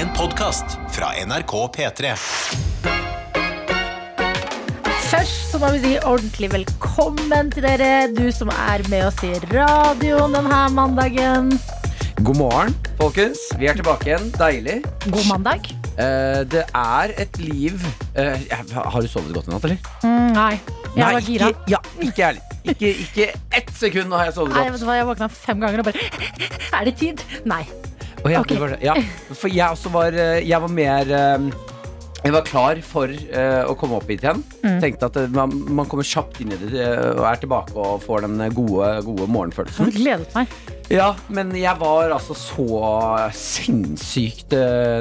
En podkast fra NRK P3. Først så må vi si ordentlig velkommen til dere, du som er med oss i radioen denne mandagen. God morgen, folkens. Vi er tilbake igjen. Deilig. God mandag. Eh, det er et liv eh, Har du sovet godt i natt, eller? Mm, nei, jeg Nei, var gira. Ikke, ja, ikke ærlig. Ikke, ikke ett sekund har jeg sovet Nei, vet godt. du hva, jeg våkna fem ganger og bare Er det tid? Nei. Å, ja, okay. det var det. ja, for jeg også var eh, Jeg var mer eh, jeg var klar for uh, å komme opp hit igjen. Mm. Tenkte at man, man kommer kjapt inn i det og er tilbake og får den gode, gode morgenfølelsen. Jeg gledet meg. Ja, men jeg var altså så sinnssykt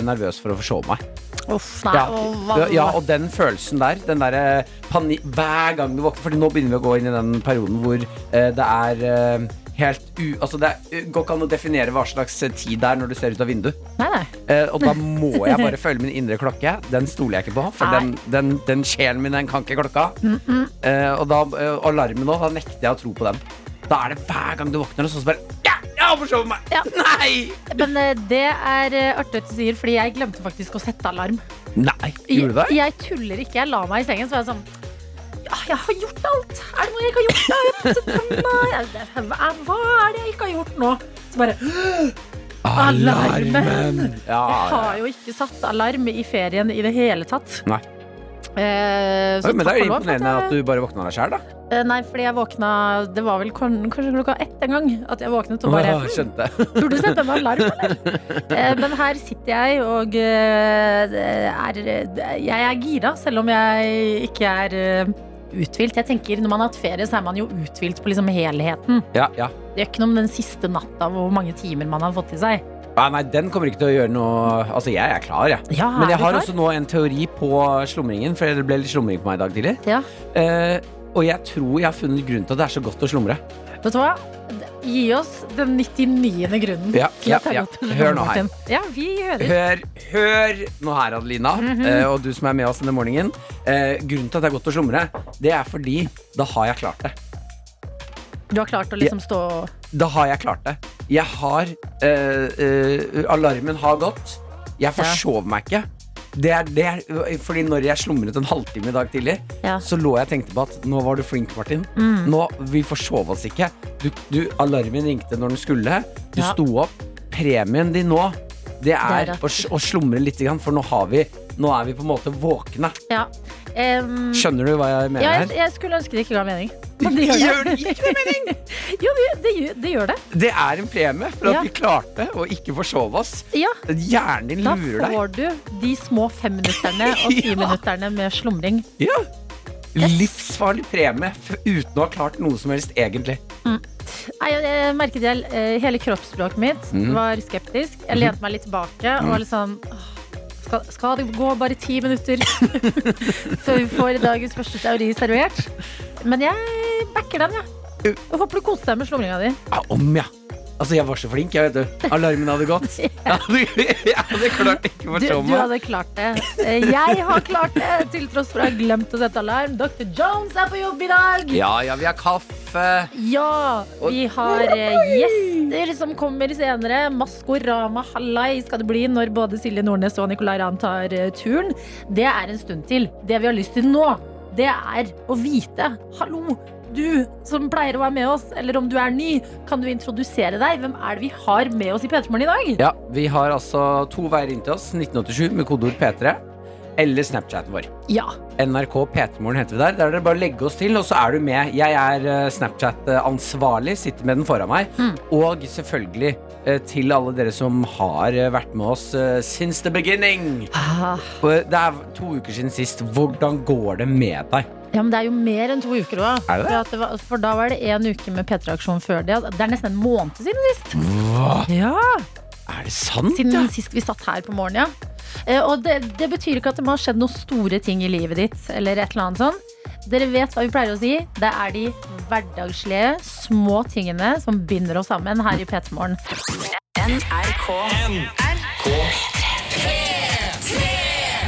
nervøs for å forsove meg. Uff, nei. Ja, og ja, og den følelsen der, den derre panikk Hver gang du våkner, Fordi nå begynner vi å gå inn i den perioden hvor det er helt u... Altså, det er, går ikke an å definere hva slags tid det er når du ser ut av vinduet. Nei, nei. Eh, og da må jeg bare følge min indre klokke. Den stoler jeg ikke på, for den, den, den sjelen min, den kan ikke klokka. Eh, og da, eh, alarmen nå, da nekter jeg å tro på den. Da er det hver gang du våkner, og så bare Ja, jeg har forsovet meg! Ja. Nei! Men eh, det er eh, artig at du sier, fordi jeg glemte faktisk å sette alarm. Nei, gjorde du det? Jeg, jeg tuller ikke. Jeg la meg i sengen, så var jeg sånn jeg har gjort alt! Er det noe jeg ikke har gjort? da? Hva er det jeg ikke har gjort nå? Så bare Alarmen! Jeg har jo ikke satt alarm i ferien i det hele tatt. Nei. Eh, men det er imponerende at du bare våkna deg sjæl, da. Eh, Nei, fordi jeg våkna Det var vel kanskje klokka ett en gang at jeg våknet og bare Åh, skjønte. Burde du sette meg alarm, eller? Eh, Men her sitter jeg og eh, er Jeg er gira, selv om jeg ikke er eh, uthvilt. Jeg tenker Når man har hatt ferie, så er man jo uthvilt på liksom helheten. Ja, ja. Det gjør ikke noe om den siste natta hvor mange timer man har fått i seg. Ja, nei, den kommer ikke til å gjøre noe Altså, jeg er klar, jeg. Ja, Men jeg har klar? også nå en teori på slumringen, for det ble litt slumring på meg i dag tidlig. Ja. Eh, og jeg tror jeg har funnet grunn til at det er så godt å slumre. Vet du hva? Gi oss den 99. grunnen. Ja, til ja, at ja. Hør nå her. Ja, vi hører. Hør, hør nå her, Adelina, mm -hmm. uh, og du som er med oss denne morgenen. Uh, grunnen til at det er godt å slumre, det er fordi da har jeg klart det. Du har klart å liksom stå Da har jeg klart det. Jeg har uh, Alarmen har gått. Jeg forsover meg ikke. Det er, det er, fordi når jeg slumret en halvtime i dag tidlig, Ja. så lå jeg og tenkte på at nå var du flink, Martin. Mm. Nå, Vi forsov oss ikke. Du, du, alarmen ringte når den skulle. Du Ja. sto opp. Premien din nå, det er, Det er å, å slumre litt, for nå, har vi, nå er vi på en måte våkne. Ja. Um, Skjønner du hva jeg mener ja, jeg, jeg skulle ønske det ikke ga mening. Men det gjør. Gjør det ikke det mening? Jo, det, det, det gjør det. Det er en premie for at Ja. vi klarte å ikke forsove oss. Ja, Hjernen din lurer deg. Da får du de små femminutterne og Ja. timinutterne med slumring. Ja. Livsfarlig premie uten å ha klart noe som helst, egentlig. Nei, jeg, merket jeg, eh, Hele kroppsspråket mitt mm. var skeptisk. Jeg lente meg litt tilbake og var litt sånn åh, skal, skal det gå bare ti minutter før vi får dagens første teori servert? Men jeg backer den, jeg. Jeg håper du koste deg med slumringa di. Ja, om, ja. Altså, jeg var så flink, jeg, vet du. Alarmen hadde gått. Jeg hadde, jeg hadde klart ikke å Du, forsove du hadde klart det. Eh, Jeg har klart det, til tross for å ha glemt å sette alarm. Dr. Jones er på jobb i dag. Ja, ja, vi har kaffe. Ja, vi har eh, gjester som kommer senere. Maskorama hallai skal det bli når både Silje Nordnes og Nicolay Ramm tar eh, turen. Det er en stund til. Det vi har lyst til nå, det er å vite Hallo, du som pleier å være med oss, eller om du er ny, kan du introdusere deg? Hvem er det vi har med oss i P3 Morgen i dag? Ja, vi har altså to veier inn til oss. 1987 med kodeord P3. Eller Snapchaten vår. Ja. NRK P3morgen heter vi der. Der er det bare å legge oss til, og så er du med. Jeg er eh, Snapchat-ansvarlig, sitter med den foran meg. Mm. Og selvfølgelig eh, til alle dere som har eh, vært med oss since the beginning. Ah, Det er to uker siden sist. Hvordan går det med deg? Ja, men det er jo mer enn to uker òg. Er? For, at det var- for da var det en uke med P3-aksjon før det. Det er nesten en måned siden sist. Hva? Ja, Er det sant? Siden ja? sist vi satt her på morgenen, ja. Eh, Og det, det betyr ikke at det må ha skjedd noen store ting i livet ditt. Eller et eller annet sånt. Dere vet hva vi pleier å si. Det er de hverdagslige, små tingene som binder oss sammen her i P3 Morgen.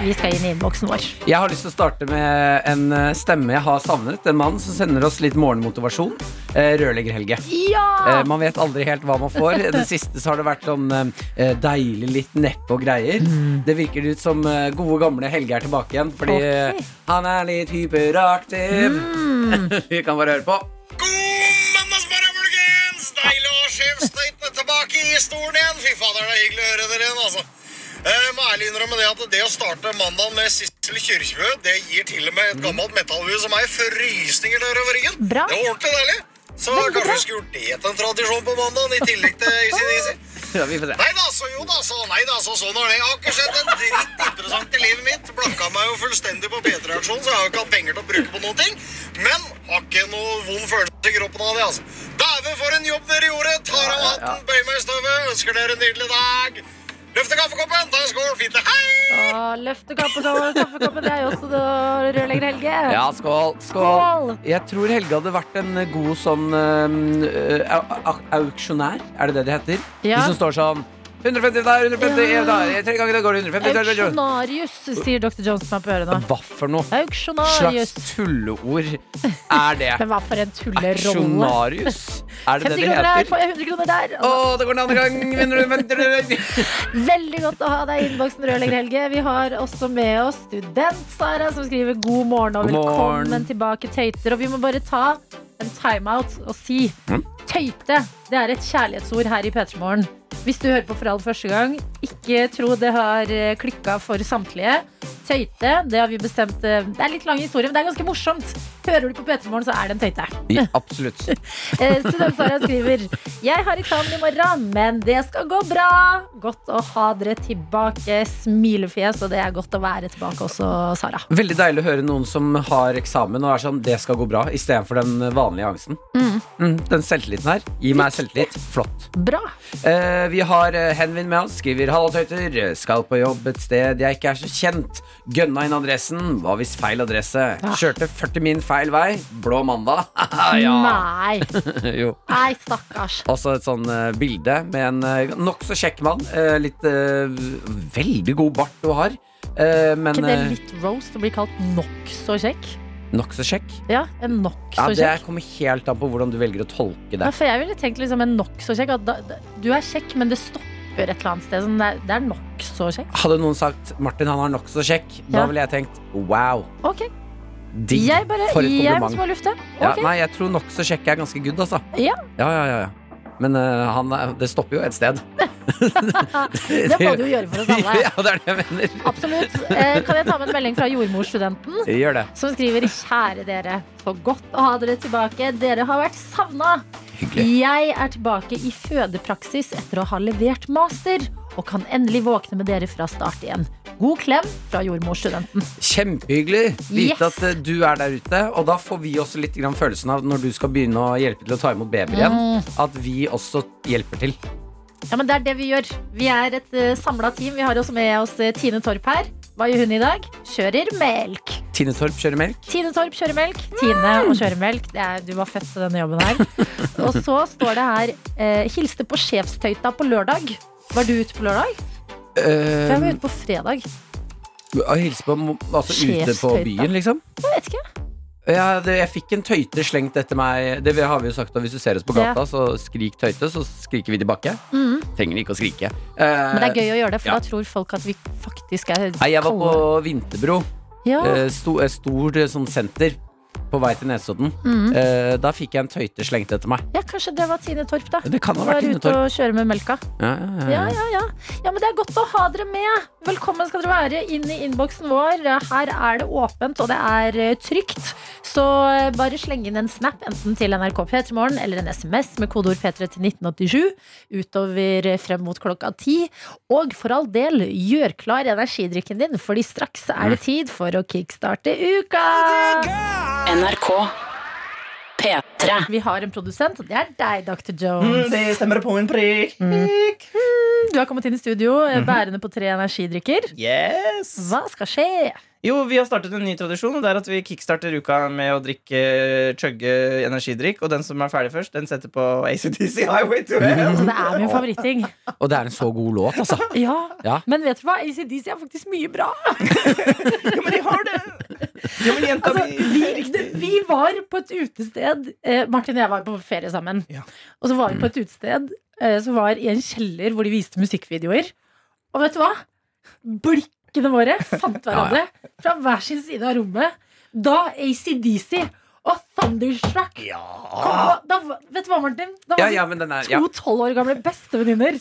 Vi skal inn i innboksen vår. Jeg har lyst til å starte med en eh, stemme jeg har savnet. En mann som sender oss litt morgenmotivasjon. Eh, Rørlegger-Helge. Ja! Eh, man vet aldri helt hva man får. Det siste så har det vært sånn deilig litt neppe og greier. Det virker ut som gode gamle Helge er tilbake igjen, fordi okay. Han er litt hyperaktiv. Vi kan bare høre på. God mandagsmorgen, folkens! Deilig å ha sjefstøytene tilbake i stolen igjen. Fy fader, det er hyggelig å høre dere igjen, altså. Jeg må ærlig innrømme det at det å starte mandagen med Sissel Kyrkjebø, det gir til og med et gammelt metallhue som meg frysninger nedover ryggen. Bra. Det var ordentlig deilig. Så Veldig kanskje bra. vi skulle gjort det til en tradisjon på mandagen, i tillegg til Easy. Ja, vi får se. Nei da, så jo da, så nei da, så sånn er det. Jeg har ikke sett en dritt interessant i livet mitt. Blakka meg jo fullstendig på P3-aksjonen, så jeg har jo ikke hatt penger til å bruke på noen ting. Men har ikke noe vond følelse i kroppen av det, altså. Dæven, for en jobb dere gjorde! Tar av hatten, bøyer meg i støvet, ønsker dere en nydelig dag. Løfter kaffekoppen, ta en skål, fint det. Hei! Å, løfte kaffekoppen, kaffekoppen, det er jo også det, rørlegger Helge. Ja, skål, skål. Skål. Jeg tror Helge hadde vært en god sånn uh, au- au- auksjonær. Er det det det heter? Ja. De som står sånn 150 der, 150 Ja. der, tre ganger det går det 150 der. Auksjonarius, sier dr. Johnson meg på øret nå. Hva for noe Auksjonarius. slags tulleord er det? Men hva for en tullerolle. Auksjonarius? Er det det 50 det kroner her, heter? får jeg 100 kroner der. Å, det går en annen gang! Vinner du, venter du? Veldig godt å ha deg i innboksen, rørlegger Helge. Vi har også med oss student Sara, som skriver god morgen og God morgen. velkommen tilbake, tøyter. Og vi må bare ta en timeout og si Mm. Tøyte. Det er et kjærlighetsord her i P3 Morgen. Hvis du hører på for aller første gang, ikke tro det har klikka for samtlige. Tøyte, det har vi bestemt eh, Det er litt lang historie, men det er ganske morsomt. Hører du på P3 Morgen, så er det en tøyte. Ja, absolutt. Eh, Student Sara skriver Jeg har eksamen i morgen, men det skal gå bra. Godt å ha dere tilbake. Smilefjes, og det er godt å være tilbake også, Sara. Veldig deilig å høre noen som har eksamen og er sånn 'det skal gå bra', istedenfor den vanlige angsten. Mm, den selvtilliten her. Gi meg selvtillit. Flott. Bra. Eh, vi har eh, Henvin med oss. Skriver 'Hallo, tøyter'. Skal på jobb et sted jeg ikke er så kjent. Gønna inn adressen. Hva hvis feil adresse. Kjørte 40 min feil vei. Blå mandag. Nei. jo. Nei, stakkars. Også et sånn uh, bilde med en uh, nokså kjekk mann. Uh, litt uh, Veldig god bart du har. Uh, men ikke det litt roast å bli kalt nokså kjekk? Nokså kjekk. Ja, en Ja, det kommer helt an på hvordan du velger å tolke det. Ja, for jeg ville tenkt liksom en nokså kjekk. At da, du er kjekk, men det stopper et eller annet sted. Sånn, det er, det er nokså kjekk. Hadde noen sagt 'Martin, han er nokså kjekk', Ja. da ville jeg tenkt 'wow'. Ok, Digg. jeg bare For et Jeg kompliment. lufte. Ja, nei, jeg tror nokså kjekk er ganske good, altså. Ja, ja, ja, ja. Men eh, han, er- det stopper jo et sted. Det må du jo gjøre for oss alle. ja, det er det jeg mener. Absolutt. Eh, kan jeg ta med en melding fra jordmorstudenten? Gjør det. som skriver Kjære dere, for godt å ha dere tilbake. Dere har vært savna. Hyggelig. Jeg er tilbake i fødepraksis etter å ha levert master, og kan endelig våkne med dere fra start igjen. God klem fra jordmorstudenten. Kjempehyggelig vite Yes. at eh, du er der ute. Og da får vi også litt grann følelsen av når du skal begynne å hjelpe til å ta imot babyer igjen, Mm. at vi også hjelper til. Ja, men Det er det vi gjør. Vi er et uh, samla team. Vi har også med oss eh, Tine Torp her. Hva gjør hun i dag? Kjører melk. Tine Torp kjører melk. Tine Torp kjører melk. Tine og kjører melk. Det er, du var født til denne jobben her. Og så står det her eh, Hilste på sjefstøyta på lørdag. Var du ute på lørdag? For jeg var Uh, ute på fredag. Hilse på altså ute på byen, liksom. Jeg vet ikke. Ja, det, jeg fikk en tøyte slengt etter meg. Det har vi jo sagt Hvis du ser oss på gata, så skrik tøyte, så skriker vi tilbake. Trenger ikke å skrike. Mhm. Men det er gøy å gjøre det, for ja. da tror folk at vi faktisk er Nei, jeg var på. Vinterbro. ja. Eh, Sto, stort eh, sånn senter på vei til Nesodden. Mm. Eh, Da fikk jeg en tøyte slengt etter meg. ja, kanskje det var Tine Torp, da. Det kan ha Var vært Tine ute og kjøre med melka. Ja, ja, ja, Ja, ja. ja, ja. men det er godt å ha dere med. Velkommen skal dere være inn i innboksen vår. Her er det åpent, og det er eh, trygt. Så eh, bare sleng inn en snap, enten til NRK P3morgen eller en SMS med kodeord P3 til 1987 utover eh, frem mot klokka ti. Og for all del, gjør klar energidrikken din, fordi straks er det tid for å kickstarte uka. NRK P3 P3. Vi har en produsent, og det er deg, Dr. Mm, Jones. det stemmer på en prikk. Du har kommet inn i studio eh, bærende på tre energidrikker. Yes. Hva skal skje? Jo, vi har startet en ny tradisjon. og Det er at vi kickstarter uka med å drikke chugge energidrikk. Og den som er ferdig først, den setter på ACDC Highway to Hell. Så det er min favoritting. Og det er en så god låt, altså. Ja. Ja. Men vet du hva? ACDC er faktisk mye bra. Ja, men de har det! Ja, men jenta Altså, vi, det, vi var på et utested eh, Martin og jeg var på ferie sammen. Ja. Og så var vi på et utested eh, som var i en kjeller hvor de viste musikkvideoer. Og vet du hva? Blikkene våre fant hverandre fra hver sin side av rommet da ACDC og Thunderstruck kom. Da, vet du hva, Martin? Da var Ja, vi ja, men den er ja. to tolv år gamle bestevenninner.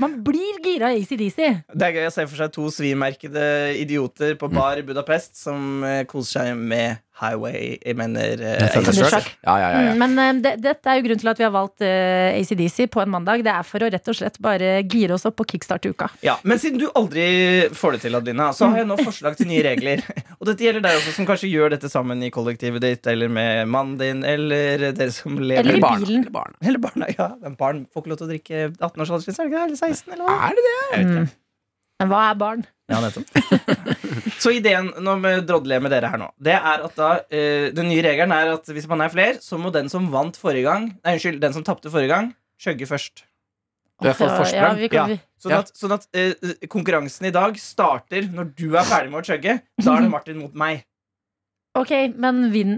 Man blir gira av ACDC. Det er gøy å se for seg to svimerkede idioter på bar i Budapest som eh, koser seg med Highway Jeg mener eh, Thunderstruck. Ja, ja, ja, ja. Mm, Men eh, det, dette er jo grunnen til at vi har valgt uh, ACDC på en mandag. Det er for å rett og slett bare gire oss opp på kickstart-uka. Ja, Men siden du aldri får det til, Adelina, så har jeg nå forslag til nye regler. Og dette gjelder deg også, som kanskje gjør dette sammen i kollektivet ditt, eller med mannen din, eller dere som lever Eller i bilen. eller barna. Eller barna. Ja, men barn får ikke lov til å drikke 18-årsaldersgrense, er det ikke det? Eller 16, eller hva? Er det det? Jeg vet ikke. Mm. Men hva er barn? Ja, nettopp. Så ideen nå med drodle med dere her nå, det er at da eh, Den nye regelen er at hvis man er flere, så må den som vant forrige gang Nei, unnskyld, den som tapte forrige gang, skjøgge først. Du har fått forsprang? kan, Ja. Sånn at, sånn at eh, konkurransen i dag starter når du er ferdig med å chugge. Da er det Martin mot meg. Ok, men vinn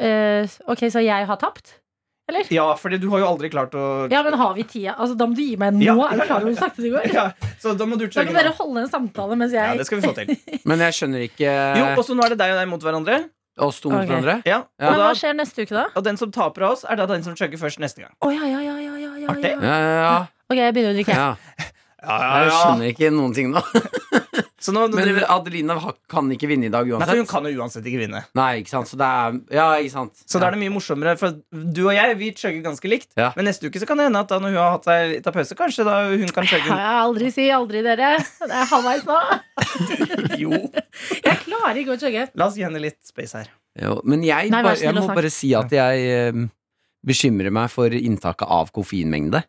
eh, Ok, så jeg har tapt? Eller? Ja, for du har jo aldri klart å Ja, men har vi tida? Altså, da må du gi meg nå. Ja. Er du klar over hvor sakte det går? Ja, Så da må du Da kan dere holde en samtale mens Ja, det skal vi få til. Men jeg skjønner ikke Jo, og så nå er det deg og deg mot hverandre. oss to mot okay. hverandre. Ja, Ja. Men hva skjer neste uke, da? og den som taper av oss, er da den som chugger først neste gang. Oh, ja, ja, ja, ja, ja, ja, Artig. ja. Ja, ja, ja. Ok, jeg begynner å drikke. ja. Jeg skjønner ikke noen ting nå. Så nå, nå Men driver, Adelina ha- kan ikke vinne i dag Nei, for hun kan jo uansett ikke vinne. Nei, ikke sant. Så det er Ja, ikke sant. Så da er det mye morsommere, for du og jeg vi chugger ganske likt. Ja. Men neste uke så kan det hende at da når hun har hatt seg litt av pause, kanskje da hun kan chugge Ja, aldri si aldri, dere. Det er halvveis nå. Jo. Jeg klarer ikke å chugge. La oss gi henne litt space her. Jo, men jeg, Nei, vær bare, jeg og må snakk. bare si at jeg eh, bekymrer meg for inntaket av koffeinmengde.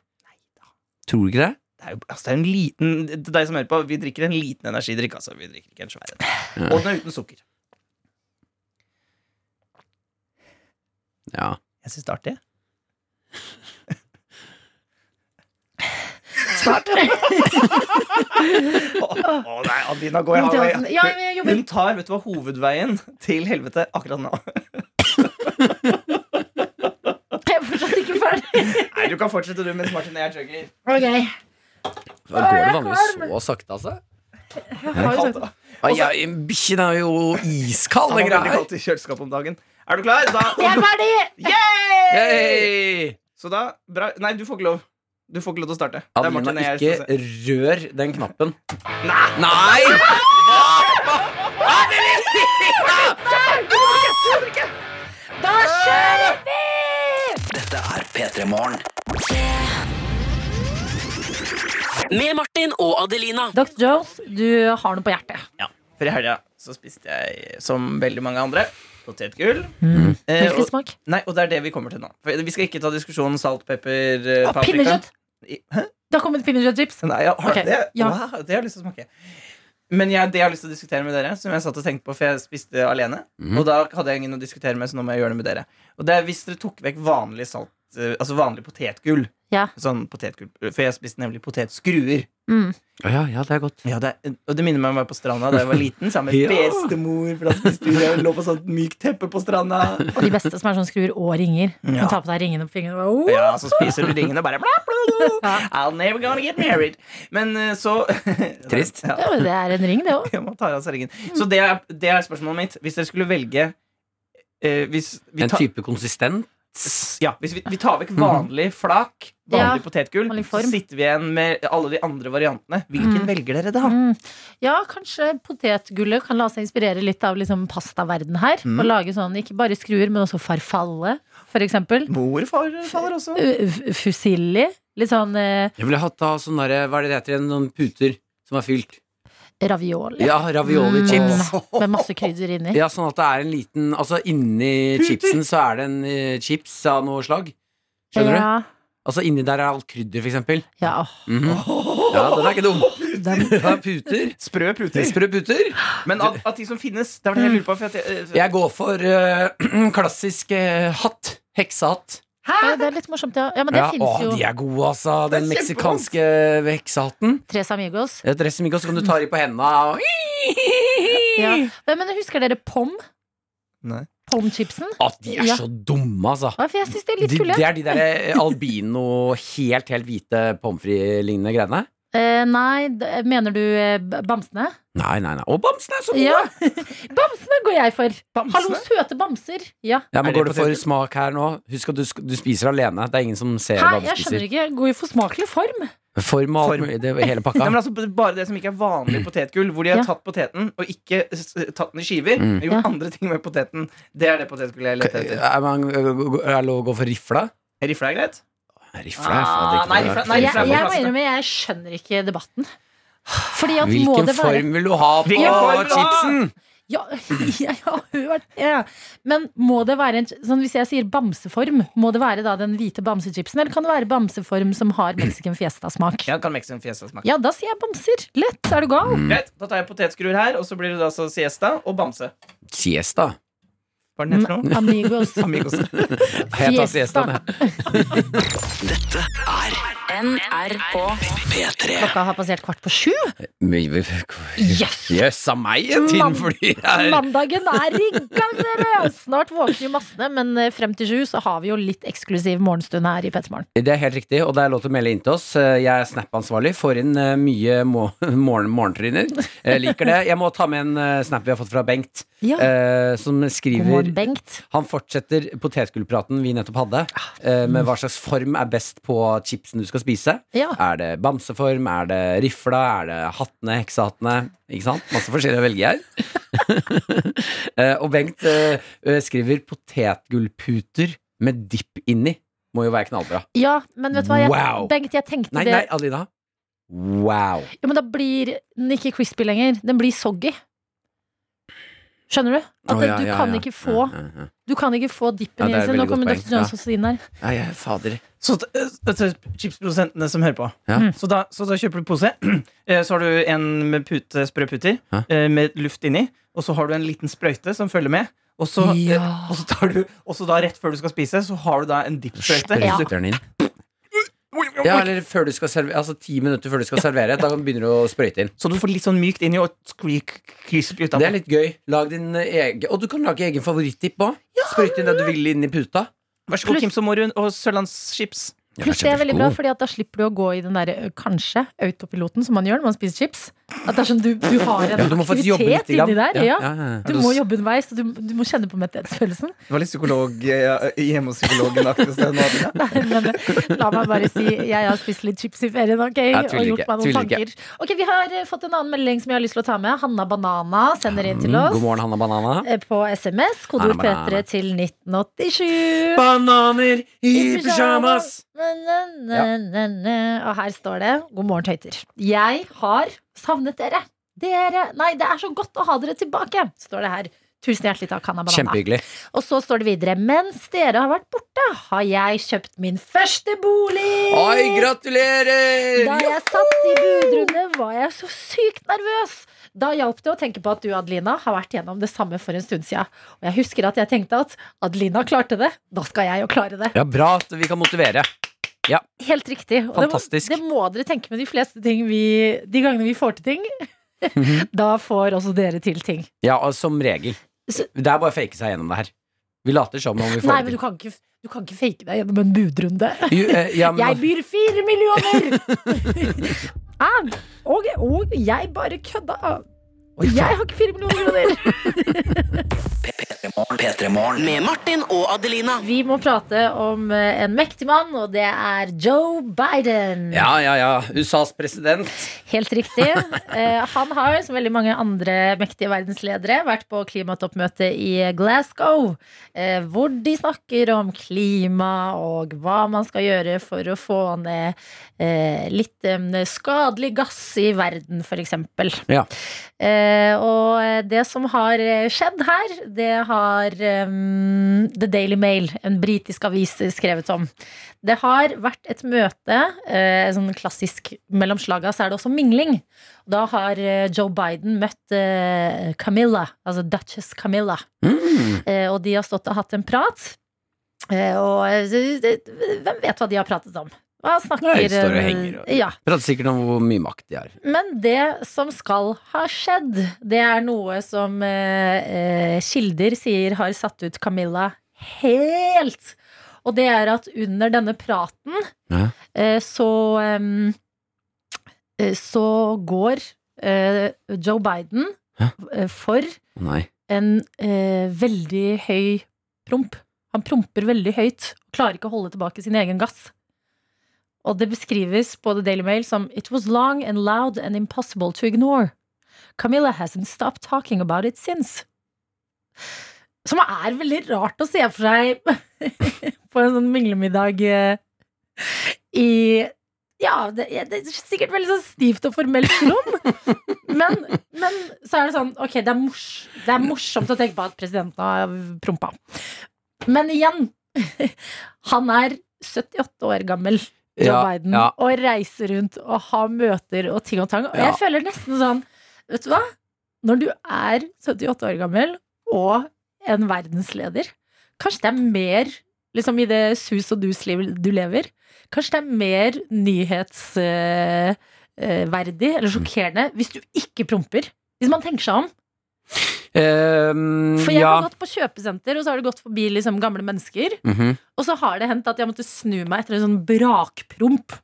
Tror du ikke det? Det er jo altså, det er en liten Til deg som hører på, vi drikker en liten energidrikk. Altså. Vi drikker ikke en svær en. Og den er uten sukker. Ja. Jeg syns det er artig. Snart. Å å nei, Adina, gå i Ja, havet. men jeg jobber. Hun tar vet du hva, hovedveien til helvete akkurat nå. Jeg er fortsatt ikke ferdig. Nei, Du kan fortsette du mens Martin og jeg chugger. Ok. Da går det vanligvis så sakte, altså. Jeg har jo sagt Ah, ja, Bikkjen er jo iskald, den greia her. kaldt i kjøleskapet om dagen. Er du klar? Da, Jeg er ferdig! Yay! Så da bra. Nei, du får ikke lov. Du får ikke lov til å starte. Det er Martin og jeg ikke som rør den knappen. Nei! Da kjører vi! Dette er P3 Morgen. Med Martin og Adelina. Dr. Jones, du har noe på hjertet. Ja, for i helga så spiste jeg, som veldig mange andre, potetgull. Mm. Eh, Hvilken og, smak? nei, og det er det vi kommer til nå. For vi skal ikke ta diskusjonen salt, pepper, eh, paprika. pinnekjøtt! Hæ? Det har kommet pinnekjøttchips. Nei, ja, har okay. det, ja. wow, det har jeg lyst til å smake. Men jeg, det jeg har lyst til å diskutere med dere, som jeg satt og tenkte på, for jeg spiste alene, mm. og da hadde jeg ingen å diskutere med, så nå må jeg gjøre det med dere. Og det er hvis dere tok vekk vanlig salt, altså vanlig potetgull, Ja. sånn potetgull, for jeg spiste nemlig potetskruer. Mm. Ja, ja, det er godt. Ja, det, er- og det minner meg om å være på stranda da jeg var liten, sammen med Ja. bestemor, for da spiste vi, jeg lå på sånt mykt teppe på stranda. Og de beste som er sånn skruer og ringer. Ja. Du tar på deg ringene på fingrene. og bare, Ja, så spiser du ringene og bare bla, bla, bla. I'll never gonna get married. Men eh, så Trist. Ja. Ja, det er en ring, det òg. Ja, man tar av seg ringen. Så det er, det er spørsmålet mitt. Hvis dere skulle velge eh, hvis vi En type konsistent. Ja, hvis vi, vi tar vekk vanlig flak, vanlig Ja, potetgull, så sitter vi igjen med alle de andre variantene. Hvilken Mm. velger dere da? Mm. Ja, kanskje potetgullet kan la seg inspirere litt av liksom pastaverden her. Mm. Og lage sånn, ikke bare skruer, men også farfalle, for eksempel. Mor far, også. F- Fusilli. Litt sånn eh, Jeg ville hatt da sånn derre Hva er det det heter igjen? Noen puter som er fylt. Ravioli. Ja, ravioli chips. Mm, med masse krydder inni. Ja, sånn at det er en liten Altså inni chipsen så er det en uh, chips av noe slag. Skjønner du? ja. Altså inni der er alt krydder, for eksempel. Ja, Mm -hmm. Ja, den er ikke dum. den, Ja, puter. Sprø puter. Sprø puter. Men av, av ting som finnes, det var det jeg lurer på. For at jeg, eh, Jeg går for uh, klassisk uh, hatt. Heksehatt. Ja, det er litt morsomt, ja. ja men det Ja, finnes å, jo. de er gode, altså. Den meksikanske heksehatten. Tres Amigos. Et dressing, så kan du ta de på hendene og Ja. Men husker dere Pom? Nei. Pom-chipsen? At de er Ja. så dumme, altså. Ja, for jeg synes Det er litt De, kule. det er de der eh, albino, helt, helt hvite pommes frites-lignende greiene? Eh, nei, mener du eh, bamsene? Nei, nei, nei. Og bamsene er så gode! Ja. bamsene går jeg for. Bamsene? Hallo, søte bamser. Ja. Ja, men går det for smak her nå? Husk at du, du spiser alene. Det er ingen som ser Hæ, hva du jeg skjønner spiser. ikke. Går jo for smakelig form. Form og Form. Det hele Nei, pakka. men altså, bare det som ikke er vanlig potetgull, hvor de har Ja. tatt poteten og ikke tatt den i skiver, Mm. gjort Ja. andre ting med poteten, det er det potetgullet jeg leter etter. Er, man, er det lov å gå for rifla? Rifla er greit. Rifla er faen Ah, ikke noe rart. nei, Jeg, jeg må innrømme, jeg skjønner ikke debatten. Fordi at må Hvilken det være form vil du ha på Hvilken form vil du ha? chipsen? Ja, jeg har hørt ja. Men må det være en sånn, Hvis jeg sier bamseform, må det være da den hvite bamsechipsen? Eller kan det være bamseform som har Mexican Fiesta-smak? Ja, kan Mexican fiesta smake. Ja, da sier jeg bamser. Lett. Er du gal? Greit, da tar jeg potetskruer her, og så blir det da så siesta og bamse. Siesta. Hva er den heter nå? Amigos. Amigos. Jeg tar siesta. Fiesta. Dette er NRK. P3. Klokka har passert kvart på sju. Jøss Yes! Jøss, av meg Tiden flyr Mandagen er i gang, dere! Snart våkner jo massene, men eh, frem til sju så har vi jo litt eksklusiv morgenstund her i Pettermorgen. Det er helt riktig, og det er lov til å melde inn til oss. Eh, Jeg er Snap-ansvarlig, får inn eh, mye må morgen morgentryner. Liker det. Jeg må ta med en snap vi har fått fra Bengt, Ja. eh, som skriver Bengt. Han fortsetter potetgullpraten vi nettopp hadde, eh, med hva slags form er best på chipsen du skal spise. Ja. Er det bamseform, er det rifla, er det hattene, heksehattene? Ikke sant? Masse forskjellig å velge her. Eh, og Bengt eh, skriver potetgullputer med dipp inni. Må jo være knallbra. Ja, men vet du hva? Jeg, Wow. Bengt, jeg tenkte Nei, det nei, Alina. Wow. Ja, men da blir den ikke crispy lenger. Den blir soggy. Skjønner du? At oh, ja, du ja, kan ja. ikke få Ja, ja, ja. Du kan ikke få dippen Ja, i seg. Nå kommer Dr. også inn der. Ja, ja, fader. Så det er chipsprodusentene som hører på. Ja. Mm. Så, da, så da kjøper du pose. Eh, Så har du en med pute, sprø pute eh, med luft inni. Og så har du en liten sprøyte som følger med. Og så, eh, Ja. og så tar du Og så da rett før du skal spise, så har du da en dippsprøyte. Ja. Ja, eller før du skal servere, altså ti minutter før du skal servere. Da begynner du å sprøyte inn. Så du får litt sånn mykt inni og squeak crispy Det er litt gøy. Lag din egen Og du kan lage egen favorittdipp òg. Sprøyte inn det du vil inn i puta. Vær så god, Kim Somorun og Sørlandschips. Pluss det er veldig bra, fordi at da slipper du å gå i den der kanskje autopiloten som man gjør når man spiser chips. At det er sånn du, du har en Ja, du aktivitet inni der. Ja. Ja. Du må jobbe underveis, og du, du må kjenne på metthetsfølelsen. Det var litt psykolog hjemme hos psykologen-aktig sted eh, la meg bare si jeg har spist litt chips i ferien, ok? Og gjort meg noen tanker. Ok, Vi har eh, fått en annen melding som jeg har lyst til å ta med. Hanna Banana sender inn til Mm, oss God morgen, Hanna Banana. eh, på SMS. Kodeord Hanna Banana. P3 til 1987. Bananer i Og her står det God morgen, tøyter. Jeg har savnet dere. Dere Nei, det er så godt å ha dere tilbake, står det her. Tusen hjertelig takk, Hanna Banana. Kjempehyggelig. Og så står det videre Mens dere har vært borte, har jeg kjøpt min første bolig. Oi, gratulerer! Da jeg satt i budrunde, var jeg så sykt nervøs. Da hjalp det å tenke på at du, Adelina, har vært gjennom det samme for en stund siden. Og jeg husker at jeg tenkte at Adelina klarte det, da skal jeg jo klare det. Ja, Bra at vi kan motivere. Helt riktig. Og det må, det må dere tenke med de fleste ting vi De gangene vi får til ting. da får også dere til ting. Ja, og som regel. Så- Det er bare å fake seg gjennom det her. Vi later som om vi får Nei, men du kan ikke, du kan ikke fake deg gjennom en budrunde. Jo, eh, ja, men- Jeg byr fire millioner! ah, og, og jeg bare kødda. Oi, Jeg har ikke fire millioner kroner! P3morgen. Med Martin og Adelina. Vi må prate om eh, en mektig mann, og det er Joe Biden. Ja, ja, ja. USAs president. Helt riktig. Eh, han har, som veldig mange andre mektige verdensledere, vært på klimatoppmøte i Glasgow, eh, hvor de snakker om klima og hva man skal gjøre for å få ned eh, litt skadelig gass i verden, f.eks. Ja. Eh, og det som har skjedd her, det har um, The Daily Mail, en britisk avis, skrevet om. Det har vært et møte, eh, sånn klassisk mellom slaga, så er det også mingling. Da har eh, Joe Biden møtt eh, Camilla, altså Duchess Camilla. Mm. Eh, og de har stått og hatt en prat. Eh, og eh, hvem vet hva de har pratet om? Hva snakker Nei, står og henger og- Ja. Prater sikkert om hvor mye makt de har. Men det som skal ha skjedd, det er noe som eh, eh, kilder sier har satt ut Camilla helt. Og det er at under denne praten Ja. eh, så eh, Så går eh, Joe Biden Hæ? eh, for nei. en eh, veldig høy promp. Han promper veldig høyt klarer ikke å holde tilbake sin egen gass. Og det beskrives på The Daily Mail som It was long and loud and impossible to ignore. Camilla hasn't stopped talking about it since. Som er veldig rart å se for seg på en sånn minglemiddag eh, i Ja, det, det er sikkert veldig sånn stivt og formelt rom. Men, men så er det sånn Ok, det er, mors, det er morsomt å tenke på at presidenten har prompa. Men igjen, han er 78 år gammel, Joe Ja, Biden, ja. og reiser rundt og har møter og ting og tang. Og Ja. jeg føler nesten sånn Vet du hva? Når du er 78 år gammel og en verdensleder, kanskje det er mer liksom i det sus og dus-livet du lever, kanskje det er mer nyhetsverdig eller sjokkerende hvis du ikke promper. Hvis man tenker seg om. Ehm, For jeg ja. har gått på kjøpesenter, og så har det gått forbi liksom gamle mennesker. Mhm. Og så har det hendt at jeg måtte snu meg etter en sånn brakpromp.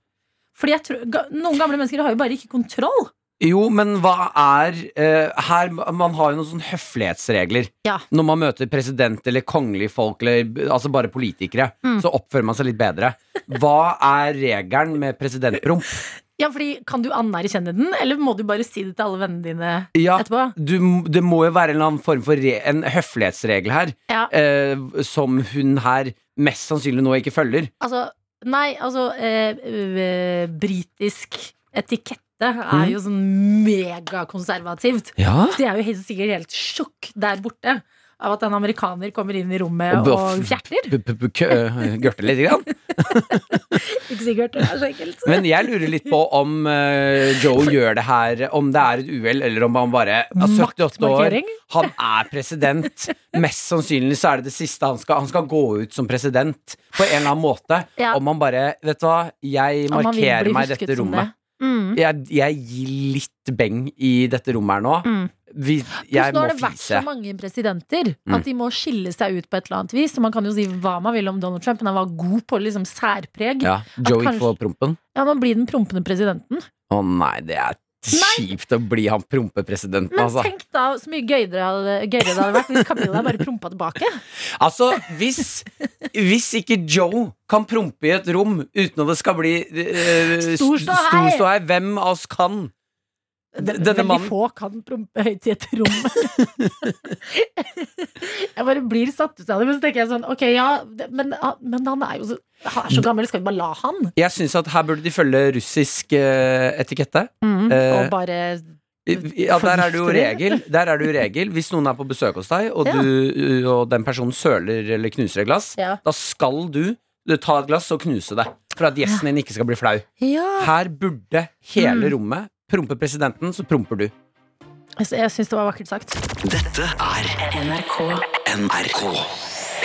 Fordi jeg tror, Noen gamle mennesker har jo bare ikke kontroll. Jo, men hva er uh, Her, Man har jo noen sånne høflighetsregler. Ja. Når man møter president eller kongelige folk, eller altså bare politikere, Mm. så oppfører man seg litt bedre. Hva er regelen med presidentpromp? Ja, fordi Kan du anerkjenne den, eller må du bare si det til alle vennene dine Ja, etterpå? du, det må jo være en eller annen form for re, en høflighetsregel her, Ja. eh, som hun her mest sannsynlig nå ikke følger. Altså, nei, altså eh, eh, Britisk etikette er jo sånn megakonservativt. Ja? Så de er jo helt sikkert helt sjokk der borte av at en amerikaner kommer inn i rommet Og og, fjerter. Gørte litt, grann. Ikke si sikkert, det er så enkelt. Men jeg lurer litt på om eh, Joe gjør det her Om det er et uhell, eller om han bare er 78 år. Han er president. Mest sannsynlig så er det det siste han skal Han skal gå ut som president på en eller annen måte. Ja. Om han bare Vet du hva, jeg markerer meg i dette rommet. det. Mm. Jeg, jeg gir litt beng i dette rommet her nå. Mm. Vi, jeg Plus, nå har det vært så mange presidenter Mm. at de må skille seg ut på et eller annet vis. Så man kan jo si hva man vil om Donald Trump, men han var god på liksom særpreg. Ja. Joey kanskje- får prompen. Ja, Nå blir den prompende presidenten. Å nei, det er kjipt å bli han prompepresidenten, Men altså. tenk da så mye gøyere, hadde- gøyere det hadde vært hvis Camilla bare prompa tilbake. Altså, hvis, hvis ikke Joe kan prompe i et rom uten at det skal bli uh, Stor ståhei, hvem av oss kan? D- Denne Veldig mannen få kan prompe høyt i et rom. jeg bare blir satt ut av det, men så tenker jeg sånn Ok, ja, det- men, men han er jo så, han er så gammel, skal vi bare la han? Jeg syns at her burde de følge russisk eh, etikette. Eh, og bare Ja, der er det jo Forgifter regel. Der er det jo regel Hvis noen er på besøk hos deg, og, Ja. du, og den personen søler eller knuser et glass, Ja. da skal du du ta et glass og knuse det. For at gjesten din ikke skal bli flau. ja. Her burde hele Mm. rommet prompe presidenten, så promper du. Altså, jeg syns det var vakkert sagt. Dette er NRK. NRK.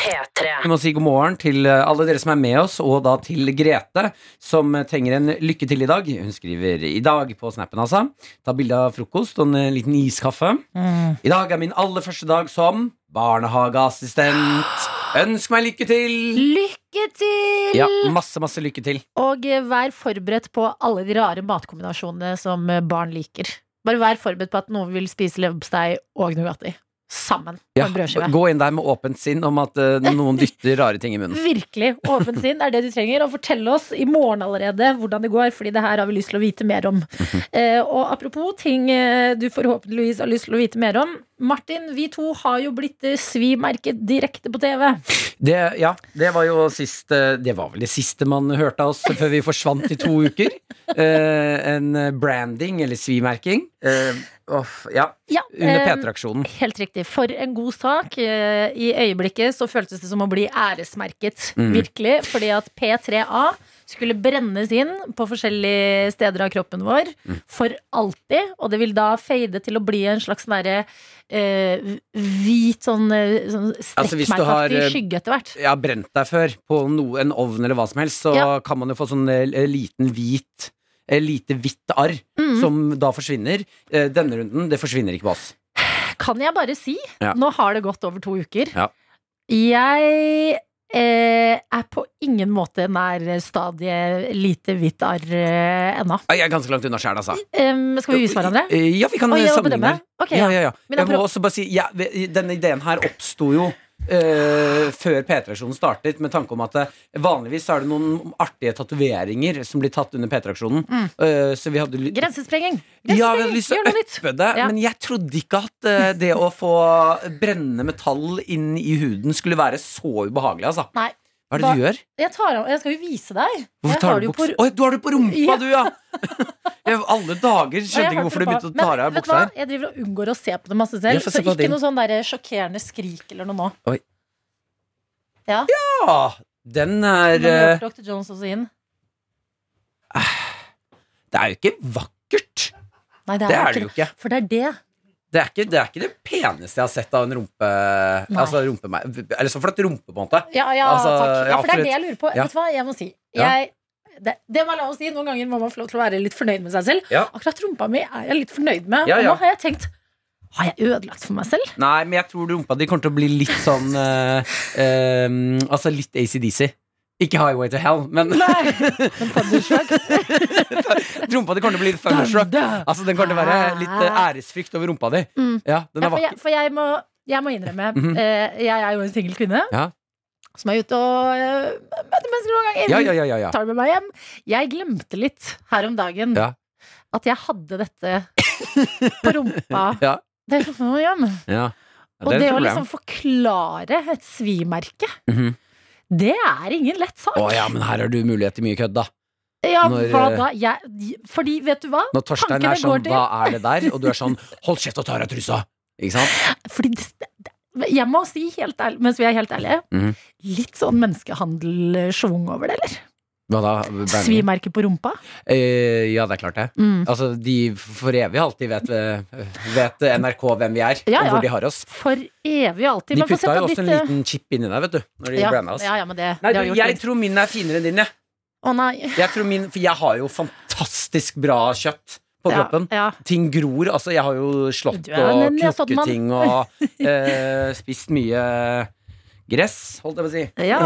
P3. Vi må si god morgen til eh, alle dere som er med oss, og da til Grete, som eh, trenger en lykke til i dag. Hun skriver i dag på snappen, altså. Ta bilde av frokost og en eh, liten iskaffe. I dag er min aller første dag som barnehageassistent. Ønsk meg lykke til! Lykke til! Ja, masse, masse lykke til. Og eh, vær forberedt på alle de rare matkombinasjonene som eh, barn liker. Bare vær forberedt på at noen vil spise leverpostei og Nugatti sammen på Ja, en brødskive. gå inn der med åpent sinn om at uh, noen dytter rare ting i munnen. Virkelig. Åpent sinn er det du trenger. Og fortell oss i morgen allerede hvordan det går, Fordi det her har vi lyst til å vite mer om. Uh, og apropos ting eh, du forhåpentligvis har lyst til å vite mer om. Martin, vi to har jo blitt svimerket direkte på TV. Det, ja, det var jo sist eh, Det var vel det siste man hørte av oss før vi forsvant i to uker. Eh, en branding, eller svimerking. Eh, off, ja, Ja, under eh, P3-aksjonen. Helt riktig. For en god sak. Eh, I øyeblikket så føltes det som å bli æresmerket. Mm. Virkelig. Fordi at P3A skulle brennes inn på forskjellige steder av kroppen vår Mm. for alltid. Og det vil da fade til å bli en slags sånn derre eh, hvit sånn, eh, sånn Altså, strekkmerkeaktig eh, skygge etter hvert. Ja, brent deg før på noe, en ovn eller hva som helst, så Ja. kan man jo få sånn eh, liten hvit Lite hvitt arr Mm. som da forsvinner. Denne runden, det forsvinner ikke på oss. Kan jeg bare si, Ja. nå har det gått over to uker. Ja. Jeg er på ingen måte nær stadiet lite hvitt arr eh, ennå. Jeg er ganske langt unna sjæl, altså. Skal vi vise hverandre? Eh, Ja, vi kan eh, sammenligne. Okay, ja, ja. ja. Jeg må også bare si ja, Denne ideen her oppsto jo eh, før P3-aksjonen startet, med tanke om at eh, vanligvis er det noen artige tatoveringer som blir tatt under P3-aksjonen. Eh, så vi hadde Grensesprenging. ja, vi hadde lyst til å det, Ja. men jeg trodde ikke at eh, det å få brennende metall inn i huden skulle være så ubehagelig, altså. Nei. Hva er det du gjør? Jeg, tar av, jeg skal jo vise deg. Hvorfor tar du buksa? på- Oi, du har det på rumpa, Ja. du, ja! Jeg, alle dager skjønte ikke hvorfor du begynte å ta av du buksa her. Jeg driver og unngår å se på det masse selv. Så ikke din. noe sånn der sjokkerende skrik eller noe nå. Oi. Ja, Ja, den er Den eh, hørte Dr. Jones også inn. Det er jo ikke vakkert. Nei, det er, Det er det jo ikke. For det er det. Det er ikke det, er ikke det peneste jeg har sett av en rumpe Nei. Altså rumpe Eller så flott rumpe, på en måte. Ja, ja, Altså, takk. Ja, ja, for det er det jeg lurer på. Vet du hva, jeg må si. Jeg, det, det må jeg lov å si. Noen ganger må man få lov til å være litt fornøyd med seg selv. Akkurat rumpa mi er jeg litt fornøyd med. Og nå har jeg tenkt Har jeg ødelagt for meg selv? Nei, men jeg tror rumpa di kommer til å bli litt sånn uh, um, Altså litt ACDC. Ikke Highway to Hell, men Nei. Men thunderstruck. rumpa di kommer til å bli litt thunderstruck. Altså, den kommer til å være litt eh, æresfrykt over rumpa di. Mm. Ja, den Ja, er for, jeg, for jeg, må, jeg må innrømme Mhm. eh, Jeg er jo en singel kvinne Ja. som er ute og uh, møter mennesker noen ganger. Ja, ja, ja, ja, ja. Tar med meg hjem. Jeg glemte litt her om dagen Ja. at jeg hadde dette på rumpa Ja. Det er sånn, ja. Ja, det er og det å liksom forklare et svimerke, Mhm. Det er ingen lett sak. Å ja, men her har du mulighet til mye kødd, da. Ja, når, hva eh, da? Jeg, fordi, vet du hva? Når Torstein er sånn 'hva er det der?' og du er sånn 'hold kjeft og ta av deg trusa'. Ikke sant? Fordi det, det, jeg må si helt ærlig, mens vi er helt ærlige, Mhm. litt sånn menneskehandelsschwung over det, eller? Hva da? Bernie? Svimerke på rumpa? Eh, ja, det er klart det. Mm. Altså, de for evig alltid vet, eh, vet NRK hvem vi er, Ja, og ja. hvor de har oss. For evig og alltid. De Men putta jo også ditt, en eh, liten chip inni der, vet du. Når de ja, blanda oss. ja, ja, men det, Nei, det har du, gjort jeg tror min er finere enn din, jeg. Å nei. Jeg tror min, for jeg har jo fantastisk bra kjøtt på Ja, kroppen. ja. Ting gror. Altså, jeg har jo slått er og en knukket ting og eh, spist mye gress, holdt jeg på å si. Ja.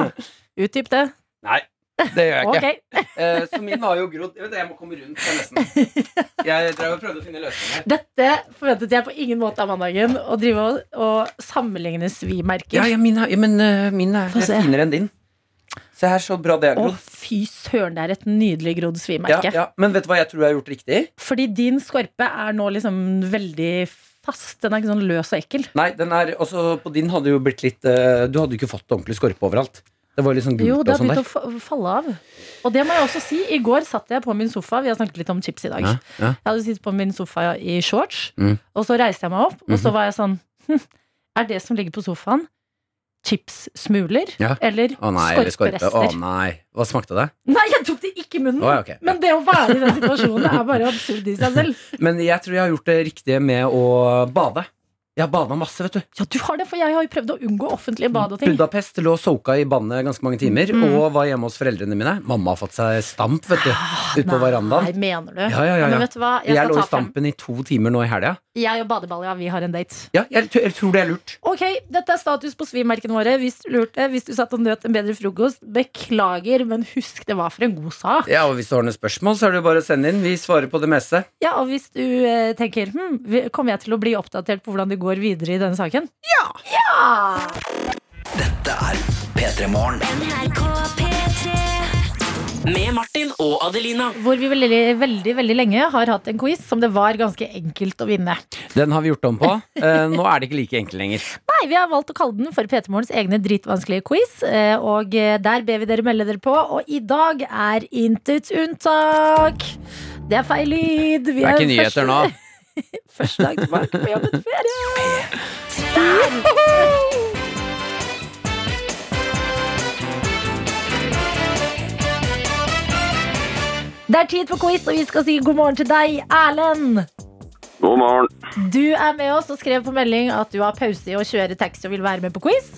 Utdyp det. Nei, det gjør jeg ikke. Okay. uh, så min har jo grodd. Jeg, vet, jeg må komme rundt. Nesten. jeg drev og prøvde å finne løsninger. Dette forventet jeg på ingen måte av mandagen. Å drive og, og sammenligne svimerker. Ja, ja, min, er- ja, men uh, min er Få finere enn din. Se her, så bra det er grodd. Å, fy søren, det er et nydelig grodd svimerke. ja. Men vet du hva jeg tror jeg har gjort riktig? Fordi din skorpe er nå liksom veldig fast. Den er ikke sånn løs og ekkel. Nei, den er, også på din hadde jo blitt litt uh, Du hadde jo ikke fått ordentlig skorpe overalt. Det var litt sånn gult Jo, det har sånn begynt å falle av. Og det må jeg også si. I går satt jeg på min sofa. Vi har snakket litt om chips i dag. Ja, ja. Jeg hadde sittet på min sofa i shorts, Mm. og så reiste jeg meg opp, og så Mhm. var jeg sånn hm, Er det som ligger på sofaen, chipssmuler? Ja. Eller Å nei, skorperester? Å nei. Hva smakte det? Nei, jeg tok det ikke i munnen! Å, okay. Men det å være i den situasjonen er bare absurd i seg selv. Men jeg tror jeg har gjort det riktige med å bade. Jeg har bada masse, vet du. Ja, du har det, for jeg har jo prøvd å unngå offentlige bad og ting. Budapest lå soka i bandet ganske mange timer, Mm. og var hjemme hos foreldrene mine. Mamma har fått seg stamp, vet du. Ute på Nei, mener du? Ja, ja, ja, Men vet du hva? Jeg, skal lå i stampen frem- i to timer nå i helga. Jeg og Badebalja, vi har en date. Ja, jeg, jeg tror det er lurt. Ok, dette er status på svimerkene våre. Hvis du lurte, hvis du satt og nøt en bedre frokost, beklager, men husk det var for en god sak. Ja, og Hvis du har noen spørsmål, så er det bare å sende inn. Vi svarer på det meste. Ja, og hvis du eh, tenker hm, kommer jeg til å bli oppdatert på hvordan det går videre i denne saken? Ja! Dette er P3 Morgen. Med Martin og Adelina. Hvor vi veldig, veldig, veldig lenge har hatt en quiz som det var ganske enkelt å vinne. Den har vi gjort om på. Eh, nå er det ikke like enkelt lenger. Nei, vi har valgt å kalle den for P3 Morgens egne dritvanskelige quiz. eh, Og eh, der ber vi dere melde dere på, og i dag er intet unntak. Det er feil lyd. Vi Det er ikke nyheter nå. Første dag tilbake på jobb etter ferie. Det er tid for quiz, og vi skal si god morgen til deg, Erlend. God morgen. Du er med oss og skrev på melding at du har pause i å kjøre taxi og vil være med på quiz.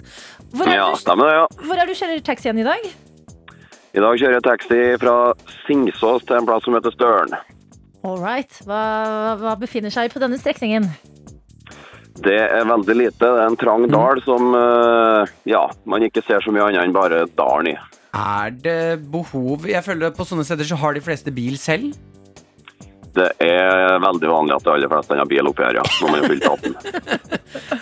Hvor er, Ja, du, stemmer ja. hvor er du kjører taxi igjen i dag? I dag kjører jeg taxi fra Singsås til en plass som heter Støren. All right. Hva, hva befinner seg på denne strekningen? Det er veldig lite. Det er en trang dal som eh, ja, man ikke ser så mye annet enn bare dalen i. Er det behov Jeg føler På sånne steder så har de fleste bil selv. Det er veldig vanlig at de aller fleste har bil oppi her, ja, når man har fylt 18.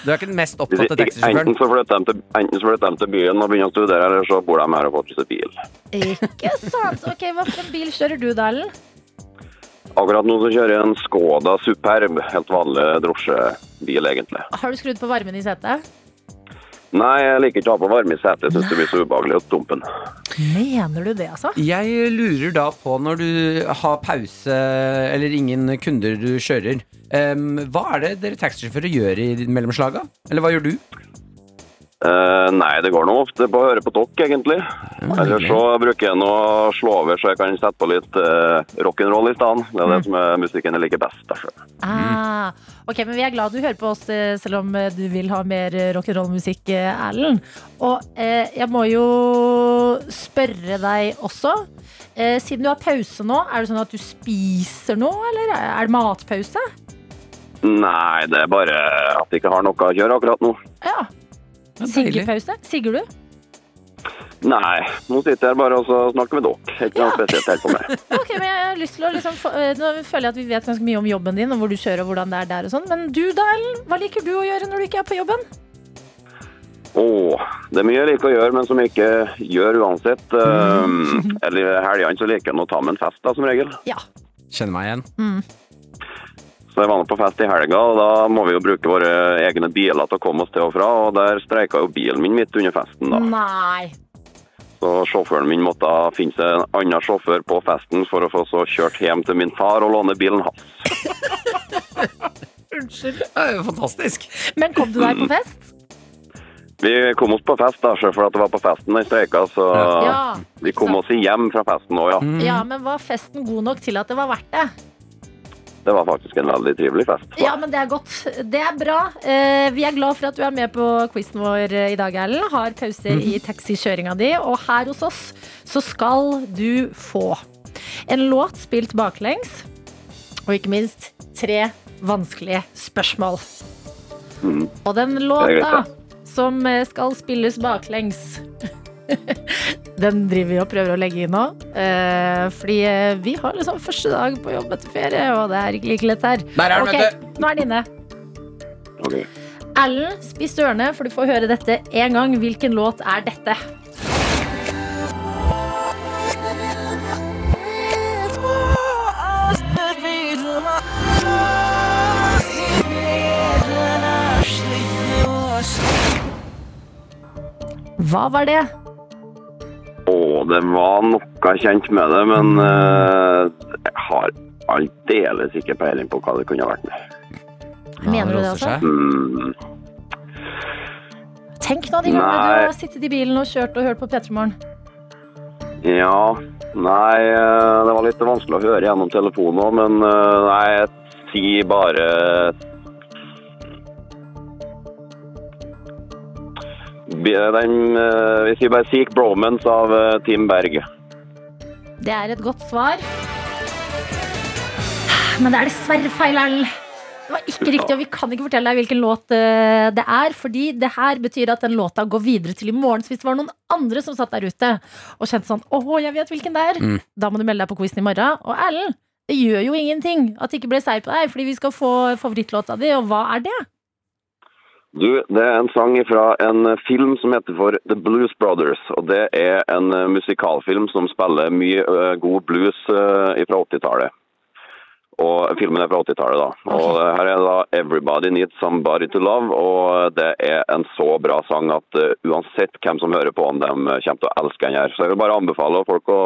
Du er ikke den mest opptatte taxisjåføren. Enten så flytter de til, byen og begynner å studere, eller så bor de her og får seg bil. Ikke sant? Ok, Hva for en bil kjører du, Dalen? Akkurat nå så kjører jeg en Skoda Superb, helt vanlig drosjebil egentlig. Har du skrudd på varmen i setet? Nei, jeg liker ikke å ha på varme i setet, jeg synes det blir så ubehagelig å dumpe den. Mener du det, altså? Jeg lurer da på når du har pause eller ingen kunder du kjører. um, hva er det dere taxisjåfører gjør i mellomslaga? Eller hva gjør du? Eh, nei, det går nå ofte på å høre på dere, egentlig. Eller så bruker jeg nå å slå over så jeg kan sette på litt uh, rock'n'roll i stedet. Det er det som er musikken jeg liker best. Derfor. Ah, ok, men Vi er glad du hører på oss, eh, selv om du vil ha mer rock'n'roll-musikk, Erlend. Og eh, jeg må jo spørre deg også. Eh, siden du har pause nå, er det sånn at du spiser noe, eller er det matpause? Nei, det er bare at jeg ikke har noe å gjøre akkurat nå. Ja. Siggepause? Sigger du? Nei, nå sitter jeg bare og snakker med dere. Ikke noe spesielt helt på meg. Ok, men jeg har lyst til å liksom, eh, Nå føler jeg at vi vet ganske mye om jobben din, og hvor du kjører og hvordan det er der og sånn. Men du, Dalen, hva liker du å gjøre når du ikke er på jobben? Åh, det er mye jeg liker å gjøre, men som jeg ikke gjør uansett. Eh, eller i helgene så liker jeg å ta med en fest, da, som regel. Ja. Kjenner meg igjen. Så jeg var nå på fest i helga, og da må vi jo bruke våre egne biler til å komme oss til og fra. Og der streika jo bilen min midt under festen, da. Nei. Så sjåføren min måtte finne seg en annen sjåfør på festen for å få så kjørt hjem til min far og låne bilen hans. Unnskyld. Det er jo fantastisk. Men kom du deg på fest? Vi kom oss på fest, da, for at det var på festen den streika, så Ja. vi kom oss hjem fra festen òg, ja. Ja, men var festen god nok til at det var verdt det? Det var faktisk en veldig trivelig fest. Ja, men det er godt. Det er bra. Eh, vi er glad for at du er med på quizen vår eh, i dag, Erlend. Har pause i taxikjøringa di. Og her hos oss så skal du få en låt spilt baklengs. Og ikke minst tre vanskelige spørsmål. Mm. Og den låta som eh, skal spilles baklengs Den driver vi og prøver å legge inn nå. Eh, fordi eh, vi har liksom første dag på jobb etter ferie, og det er ikke like lett her. Der er den, Ok, nå er den inne. Ok. Ellen, spiss ørene, for du får høre dette en gang. Hvilken låt er dette? Hva var det? Det var noe kjent med det, men uh, jeg har aldeles ikke peiling på hva det kunne vært med. Mener du det, altså? Mm. Tenk nå de gangene du har sittet i bilen og kjørt og hørt på P3 Morgen. Ja, nei, eh, det var litt vanskelig å høre gjennom telefonen òg, men eh, nei, jeg sier bare Den, eh, vi sier bare Seek Bromance av eh, Tim Berg. Det er et godt svar. Men det er dessverre feil, Erlend. Det var ikke riktig, og vi kan ikke fortelle deg hvilken låt eh, det er, fordi det her betyr at den låta går videre til i morgen. Så hvis det var noen andre som satt der ute og kjente sånn åh, jeg vet hvilken det er, Mm. da må du melde deg på quizen i morgen. Og Erlend, det gjør jo ingenting at det ikke ble seier på deg, fordi vi skal få favorittlåta di, og hva er det? Du, det er en sang fra en film som heter for The Blues Brothers. Og det er en eh, musikalfilm som spiller mye eh, god blues uh, fra 80-tallet. Og filmen er fra 80-tallet, da. Og eh, her er da 'Everybody Needs Somebody to Love'. Og det er en så bra sang at eh, uansett hvem som hører på den, de kommer til å elske den her. Så jeg vil bare anbefale folk å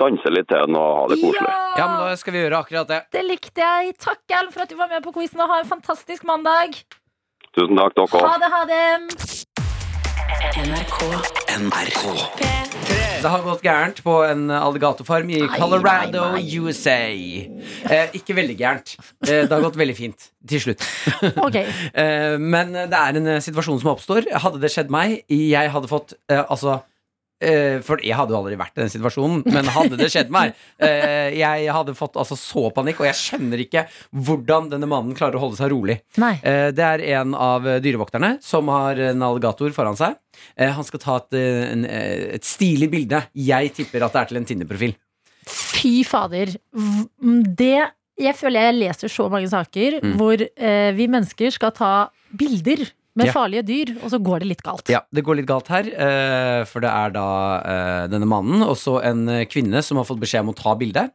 danse litt til den og ha det koselig. Ja, men da skal vi gjøre akkurat det. Det likte jeg. Takk, Elm, for at du var med på quizen, og ha en fantastisk mandag. Tusen takk, dere Ha det, ha det. NRK. NRK. Det har gått gærent på en alligatorfarm i Colorado, nei, nei. USA. Eh, ikke veldig gærent. Eh, det har gått veldig fint til slutt. Ok. Eh, men det er en eh, situasjon som oppstår. Hadde det skjedd meg, jeg hadde fått eh, Altså For jeg hadde jo aldri vært i den situasjonen, men hadde det skjedd meg eh, Jeg hadde fått altså så panikk, og jeg skjønner ikke hvordan denne mannen klarer å holde seg rolig. Nei. Eh, Det er en av eh, dyrevokterne som har en alligator foran seg. Eh, Han skal ta et, eh, en, eh, et stilig bilde. Jeg tipper at det er til en Tinder-profil. Fy fader. Det Jeg føler jeg leser så mange saker Mm. hvor eh, vi mennesker skal ta bilder med farlige dyr, og så går det litt galt. Ja, det går litt galt her, eh, for det er da eh, denne mannen og så en eh, kvinne som har fått beskjed om å ta bilde.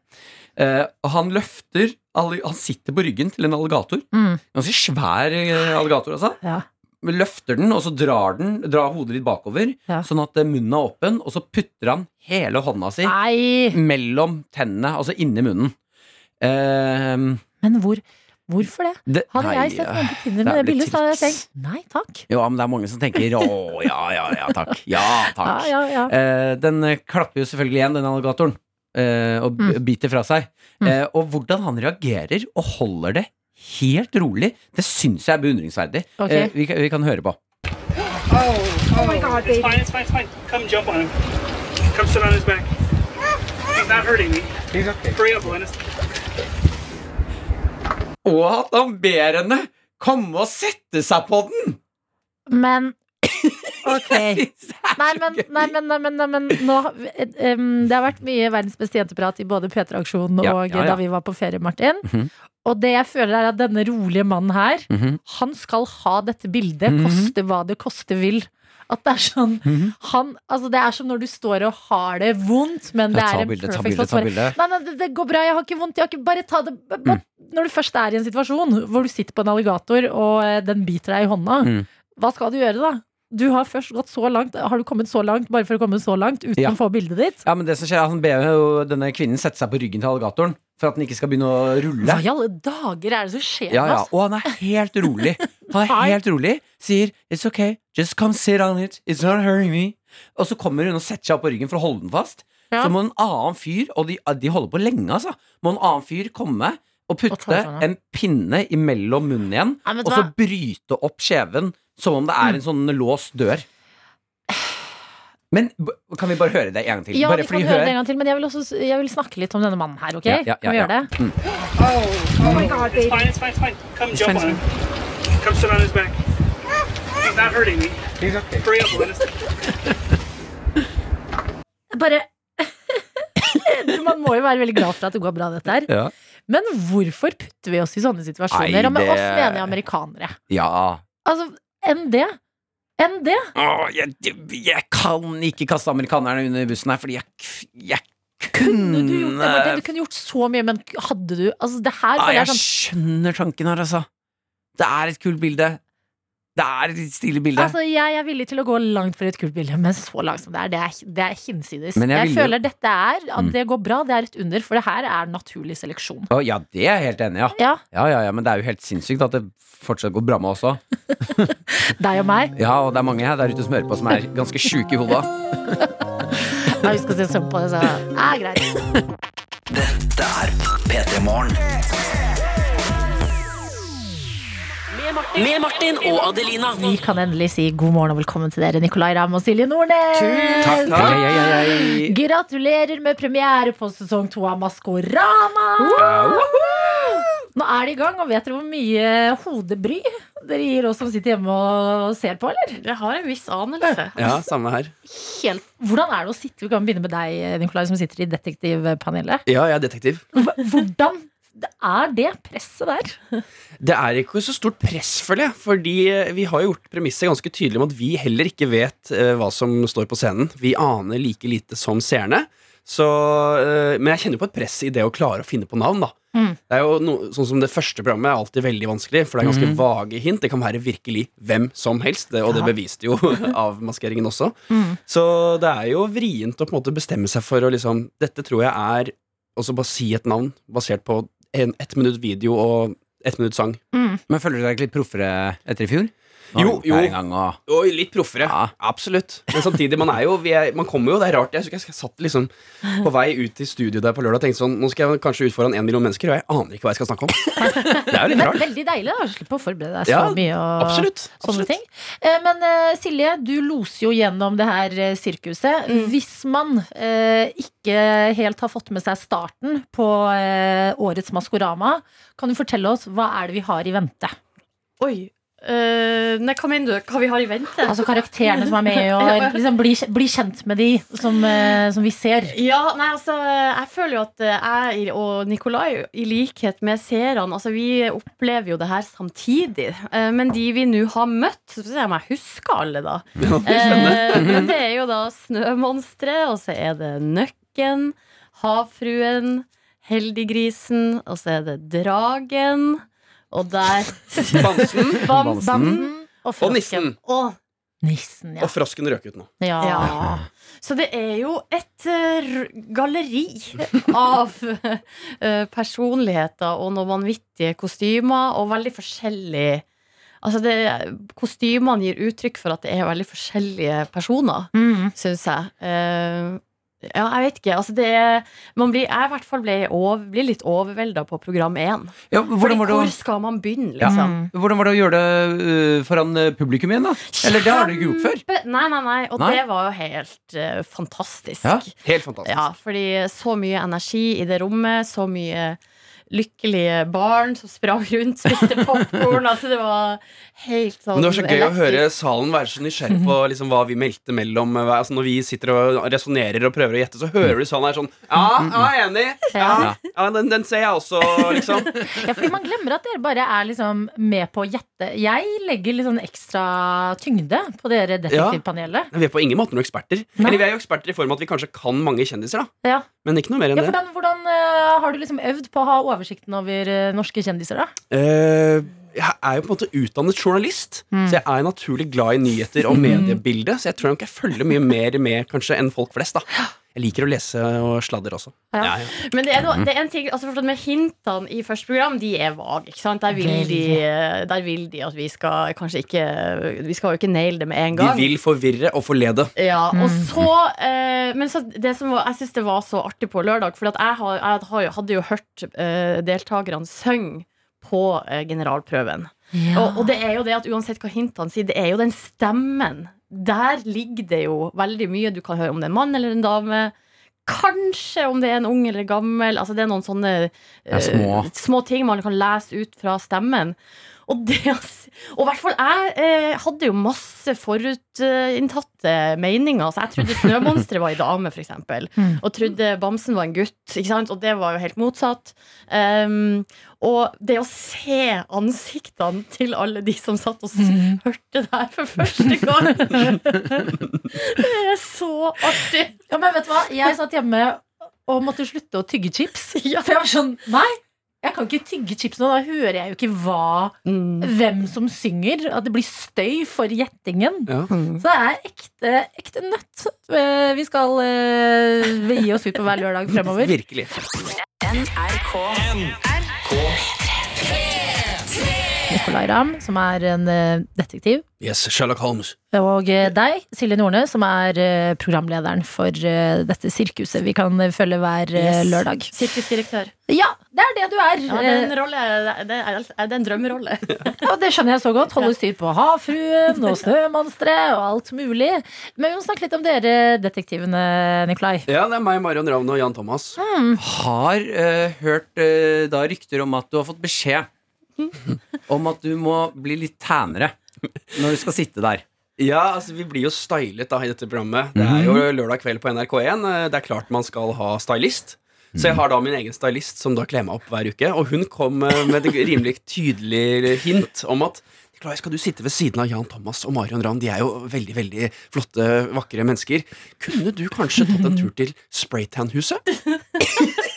Og han løfter Han sitter på ryggen til en alligator. Mm. Ganske svær alligator, altså. Ja. Løfter den, og så drar, den, drar hodet litt bakover, Ja. sånn at munnen er åpen, og så putter han hele hånda si Nei, mellom tennene, altså inni munnen. Men hvor, hvorfor det? det, Hadde jeg sett noen på Tinder med det bildet, så hadde jeg tenkt nei takk. Ja, men det er mange som tenker å, ja, ja, ja, takk. Ja, takk. Ja, ja, ja. Eh, den klapper jo selvfølgelig igjen, den alligatoren, eh, og Mm. biter fra seg. Mm. Eh, og hvordan han reagerer og holder det helt rolig, det syns jeg er beundringsverdig. Okay. Eh, vi, kan- vi kan høre på. Oh my god, baby. It's fine, it's fine, it's fine. Come jump on him. Come sit on his back. He's not hurting me. He's okay. Hurry up, Linus. Og at han ber henne komme og sette seg på den! Men Ok. Nei, men, nei, men, nei, men, nei, men nå, um, Det har vært mye verdens beste jenteprat i både P3-aksjonen og ja, ja. da vi var på ferie, Martin. Mhm. Og det jeg føler er at denne rolige mannen her, Mhm. han skal ha dette bildet, Mhm. koste hva det koste vil. At det er sånn Mhm. han, altså Det er som når du står og har det vondt, men det er en bildet, perfect ta bildet, ta Bare. Nei, nei, det, det går bra, jeg har ikke vondt. Jeg har ikke, bare ta det b- b- Mm. Når du først er i en situasjon hvor du sitter på en alligator, og eh, den biter deg i hånda, Mm. hva skal du gjøre da? Du har først gått så langt Har du kommet så langt bare for å komme så langt uten Ja. å få bildet ditt? Ja, men det som skjer er at Han ber jo denne kvinnen sette seg på ryggen til alligatoren for at den ikke skal begynne å rulle. Hva i alle dager er det som skjer Ja, ja. Og han er helt rolig. Han er helt rolig. Sier 'it's okay, just come sit on it, it's not hurting me'. Og så kommer hun og setter seg opp på ryggen for å holde den fast. Ja. Så må en annen fyr, og de, de holder på lenge, altså, må en annen fyr komme og putte og en pinne imellom munnen igjen, Nei, og så bryte opp kjeven som om det er en sånn låst dør. Men kan vi bare høre det en gang til? Ja, bare vi kan høre det en gang til, men jeg vil, også, jeg vil snakke litt om denne mannen her, ok? Ja, ja, ja, kan vi ja. gjøre det? Mm. Oh my god. It's fine, it's fine, it's fine. Come It's jump fine, on him. Come sit on his back. He's not hurting me. He's okay. Hurry up, Linus. Bare Man må jo være veldig glad for at det går bra, dette her. Ja. Men hvorfor putter vi oss i sånne situasjoner? Nei, Og med oss mener jeg amerikanere. ja. Altså, enn det. Enn det. Åh, jeg, jeg kan ikke kaste amerikanerne under bussen her, fordi jeg, jeg Kunne du gjort det? Martin? Du kunne gjort så mye, men hadde du Altså, det her jeg jeg sånn skjønner tanken her, altså. Det er et kult bilde. Det er et stilig bilde. Altså, jeg er villig til å gå langt for et kult bilde, men så langt som det er, det er, det er hinsides. Men jeg Jeg, føler dette er At Mm. det går bra, det er et under, for det her er naturlig seleksjon. Oh, ja, det er jeg helt enig i, ja. Ja, ja. Ja, ja, Men det er jo helt sinnssykt at det fortsatt går bra med oss òg. deg og meg. Ja, og det er mange her der ute som hører på som er ganske sjuke i hodet. Ja, vi skal se sånn på det, så ja, greit. Dette er P3 Morgen. Med Martin og Adelina. Vi kan endelig si god morgen og velkommen til dere, Nicolay Ramm og Silje Nordnes. Takk, takk. Gratulerer med premiere på sesong to av Maskorama! Nå er det i gang, og vet dere hvor mye hodebry dere gir oss som sitter hjemme og ser på, eller? Jeg har en viss anelse. Ja, samme her. Helt. Hvordan er det å sitte Vi kan begynne med deg, Nikolai, som sitter i detektivpanelet. Ja, jeg er detektiv. Hva- Hvordan er det presset der? Det er ikke så stort press, føler jeg. Fordi eh, vi har gjort premisset ganske tydelig om at vi heller ikke vet eh, hva som står på scenen. Vi aner like lite som seerne. Så, eh, men jeg kjenner på et press i det å klare å finne på navn, da. Mm. Det er jo no, sånn som det første programmet er alltid veldig vanskelig, for det er ganske mm. vage hint. Det kan være virkelig hvem som helst, det, og det beviste jo avmaskeringen også. Mm. Så det er jo vrient å på en måte bestemme seg for å liksom Dette tror jeg er Og så bare si et navn basert på en, ett minutt video og ett minutt sang. Men føler du deg litt proffere etter i fjor? Jo, jo. gang, og Og litt proffere. Ja. Absolutt. Men samtidig, man er jo vi er, Man kommer jo, det er rart. Jeg jeg satt liksom på vei ut i studio der på lørdag og tenkte sånn Nå skal jeg kanskje ut foran en million mennesker, og jeg aner ikke hva jeg skal snakke om. Det er jo litt rart. veldig deilig da, å slippe å forberede deg så Ja, mye. Og Absolutt. Sånne absolutt. ting. Eh, Men eh, Silje, du loser jo gjennom det her eh, sirkuset. Mm. Hvis man eh, ikke helt har fått med seg starten på eh, årets Maskorama, kan du fortelle oss hva er det vi har i vente? Oi. Eh, nei, hva mener du? Hva vi har i vente? Altså karakterene som er med, og liksom bli, bli kjent med de som, uh, som vi ser. Ja, nei, altså Jeg føler jo at eh, jeg og Nikolai, i likhet med seerne altså, Vi opplever jo det her samtidig. Uh, Men de vi nå har møtt Så får vi se om jeg husker alle, da. Men det er jo da Snømonstre, og så er det Nøkken, Havfruen, Heldiggrisen, og så er det Dragen. Og der Bamsen Bamsen. Bamsen og og nissen. Og Nissen, ja. Og frosken røk ut nå. ja. Ja. Så det er jo et uh, galleri av uh, personligheter og noen vanvittige kostymer, og veldig forskjellig Altså det, Kostymene gir uttrykk for at det er veldig forskjellige personer, Mm. syns jeg. Eh, ja, jeg vet ikke. Altså det man blir, jeg i hvert fall blir, over, blir litt overvelda på program én. ja, Fordi hvor skal man begynne, Ja. liksom? hvordan var det å gjøre det uh, foran øh, publikum igjen, da? Eller det har du ikke gjort før? Nei, nei, nei. Og Nei? det var jo helt uh, fantastisk. Ja. Helt fantastisk. Ja, fordi så mye energi i det rommet, så mye lykkelige barn som sprang rundt, spiste popkorn. altså, det var helt sånn Men det var så gøy å høre salen være så nysgjerrig på liksom, hva vi meldte mellom. eh, Altså, når vi sitter og resonnerer og prøver å gjette, så hører du salen her sånn Ja, jeg er enig. Ja, ja den, den ser jeg også, liksom. Ja, fordi man glemmer at dere bare er liksom med på å gjette. Jeg legger litt sånn ekstra tyngde på dere detektivpanelet. Vi er på ingen måte noen eksperter. Nei. Eller vi er jo eksperter i form av at vi kanskje kan mange kjendiser, da. Ja. Men ikke noe mer enn Ja, det. hvordan hvordan eh, har du liksom øvd på å ha oversikten over uh, norske kjendiser, da? Uh, jeg er jo på en måte utdannet journalist, Mm. så jeg er naturlig glad i nyheter og mediebildet. Så jeg tror nok jeg følger mye mer med kanskje enn folk flest. da Jeg liker å lese og sladder også. Ja. Ja, ja. Men det er, noe, det er en ting altså for med hintene i første program, de er vage. ikke sant? Der vil, de, der vil de at vi skal kanskje ikke Vi skal jo ikke naile det med en gang. De vil forvirre og forlede. Ja, og så eh, Men så det som var, jeg syns det var så artig på lørdag, for at jeg, har, jeg har, jo- hadde jo hørt eh, deltakerne synge på eh, generalprøven. Og, og det er jo det at uansett hva hintene sier, det er jo den stemmen. Der ligger det jo veldig mye. Du kan høre om det er en mann eller en dame. Kanskje om det er en ung eller gammel. Altså det er noen sånne er små. eh, små ting man kan lese ut fra stemmen. Og det Og i hvert fall jeg eh, hadde jo masse forutinntatte meninger. Så jeg trodde Snømonsteret var ei dame, f.eks. Mm. Og trodde Bamsen var en gutt. Ikke sant? Og det var jo helt motsatt. Um, og det å se ansiktene til alle de som satt og Mm. hørte det her for første gang Det er så artig. Ja, men vet du hva? Jeg satt hjemme og måtte slutte å tygge chips. For jeg var sånn Nei, jeg kan ikke tygge chips nå. Da hører jeg jo ikke hva Mm. hvem som synger. At det blir støy for gjettingen. Ja. Så det er ekte, ekte nøtt. Eh, Vi skal uh, gi oss ut på hver lørdag fremover. Virkelig. Cool. Nicolay Ramm, som er en eh, detektiv. Yes, Sherlock Holmes. Og eh, deg, Silje Nordnes, som er eh, programlederen for dette sirkuset vi kan følge hver Yes. lørdag. Sirkusdirektør. Ja, det er det du er. Ja, det er en rolle Det er, det er en drømmerolle. Ja, det skjønner jeg så godt. Holde styr på havfruen og snømonstre og alt mulig. Men vi må snakke litt om dere detektivene, Nikolai. Ja, det er meg, Marion Ravn og Jan Thomas. Har uh, hørt uh, da rykter om at du har fått beskjed om at du må bli litt tænere når du skal sitte der. Ja, altså Vi blir jo stylet da i dette programmet. Det er jo lørdag kveld på NRK1. Eh, Det er klart man skal ha stylist. Så jeg har da min egen stylist som da kler meg opp hver uke. Og hun kom eh, med et rimelig tydelig hint om at Klar, skal du sitte ved siden av Jan Thomas og Marion Rand De er jo veldig veldig flotte, vakre mennesker. Kunne du kanskje tatt en tur til Spraytan-huset?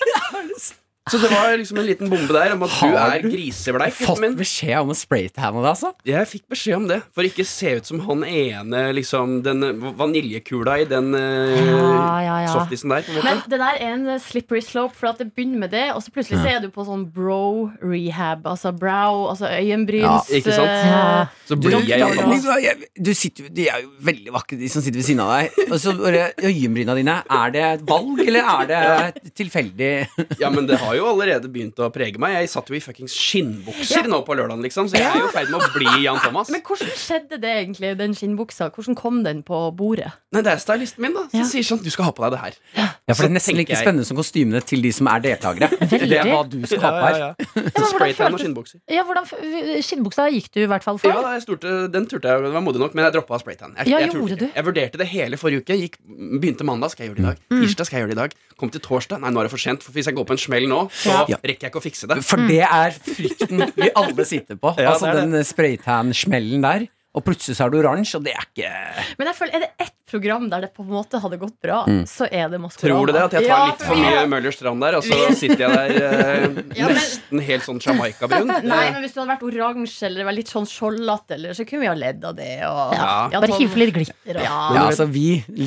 Så det var liksom en liten bombe der om at du Har er grisebleik. grisebleik. du Fått beskjed om å spraytanne deg, altså? Jeg fikk beskjed om det, for ikke se ut som han ene liksom, Den vaniljekula i den uh, Ja, ja, ja. softisen der. Men det der er en slippery slope, for at det begynner med det, og så plutselig så er du på sånn bro rehab. Altså brow, altså øyenbryns Ja, ikke sant? eh, Ja. Så blir jeg Jan Du sitter, jo- de er jo veldig vakre, de som sitter ved siden av deg. Og så bare Øyenbryna dine, er det et valg, eller er det tilfeldig? Ja, men det har jo allerede begynt å prege meg. Jeg satt jo i fuckings skinnbukser nå på lørdagen, liksom, så jeg er jo i ferd med å bli Jan Thomas. Men hvordan skjedde det egentlig, den skinnbuksa? Hvordan kom den på bordet? Nei, det er stylisten min, da, som Ja. sier sånn Du skal ha på deg det her. Ja, for det er nesten like spennende som kostymene til de som er deltakere. Det er hva du skal ha på her. Spraytan og skinnbukser. Ja, hvordan Skinnbuksa gikk du i hvert fall for. Ja, jeg storte, den turte jeg, det var modig nok, men jeg droppa spraytan. Jeg, Ja, jeg, ikke. jeg vurderte det hele forrige uke. Gikk, begynte mandag, skal jeg gjøre det i dag. Mm. Tirsdag skal jeg gjøre det i dag. Kom til torsdag. Nei, nå er det for sent. For hvis jeg går på en smell nå, så Ja. rekker jeg ikke å fikse det. For det er frykten vi alle sitter på. Ja, altså det den spraytan-smellen der. Og plutselig så er du oransje, og det er ikke Men jeg føler, er det ett program der det på en måte hadde gått bra, Mm. så er det Maskorama. Tror du det? At jeg tar Ja, litt for mye Møller Strand der, og så sitter jeg der eh, Ja, men- nesten helt sånn Jamaica-brun? Nei, men hvis du hadde vært oransje eller vært litt sånn skjoldete, eller, så kunne vi ha ledd av det. Og, Ja. Bare Tom- hiv på litt glitter. Og. Ja. Ja, altså Vi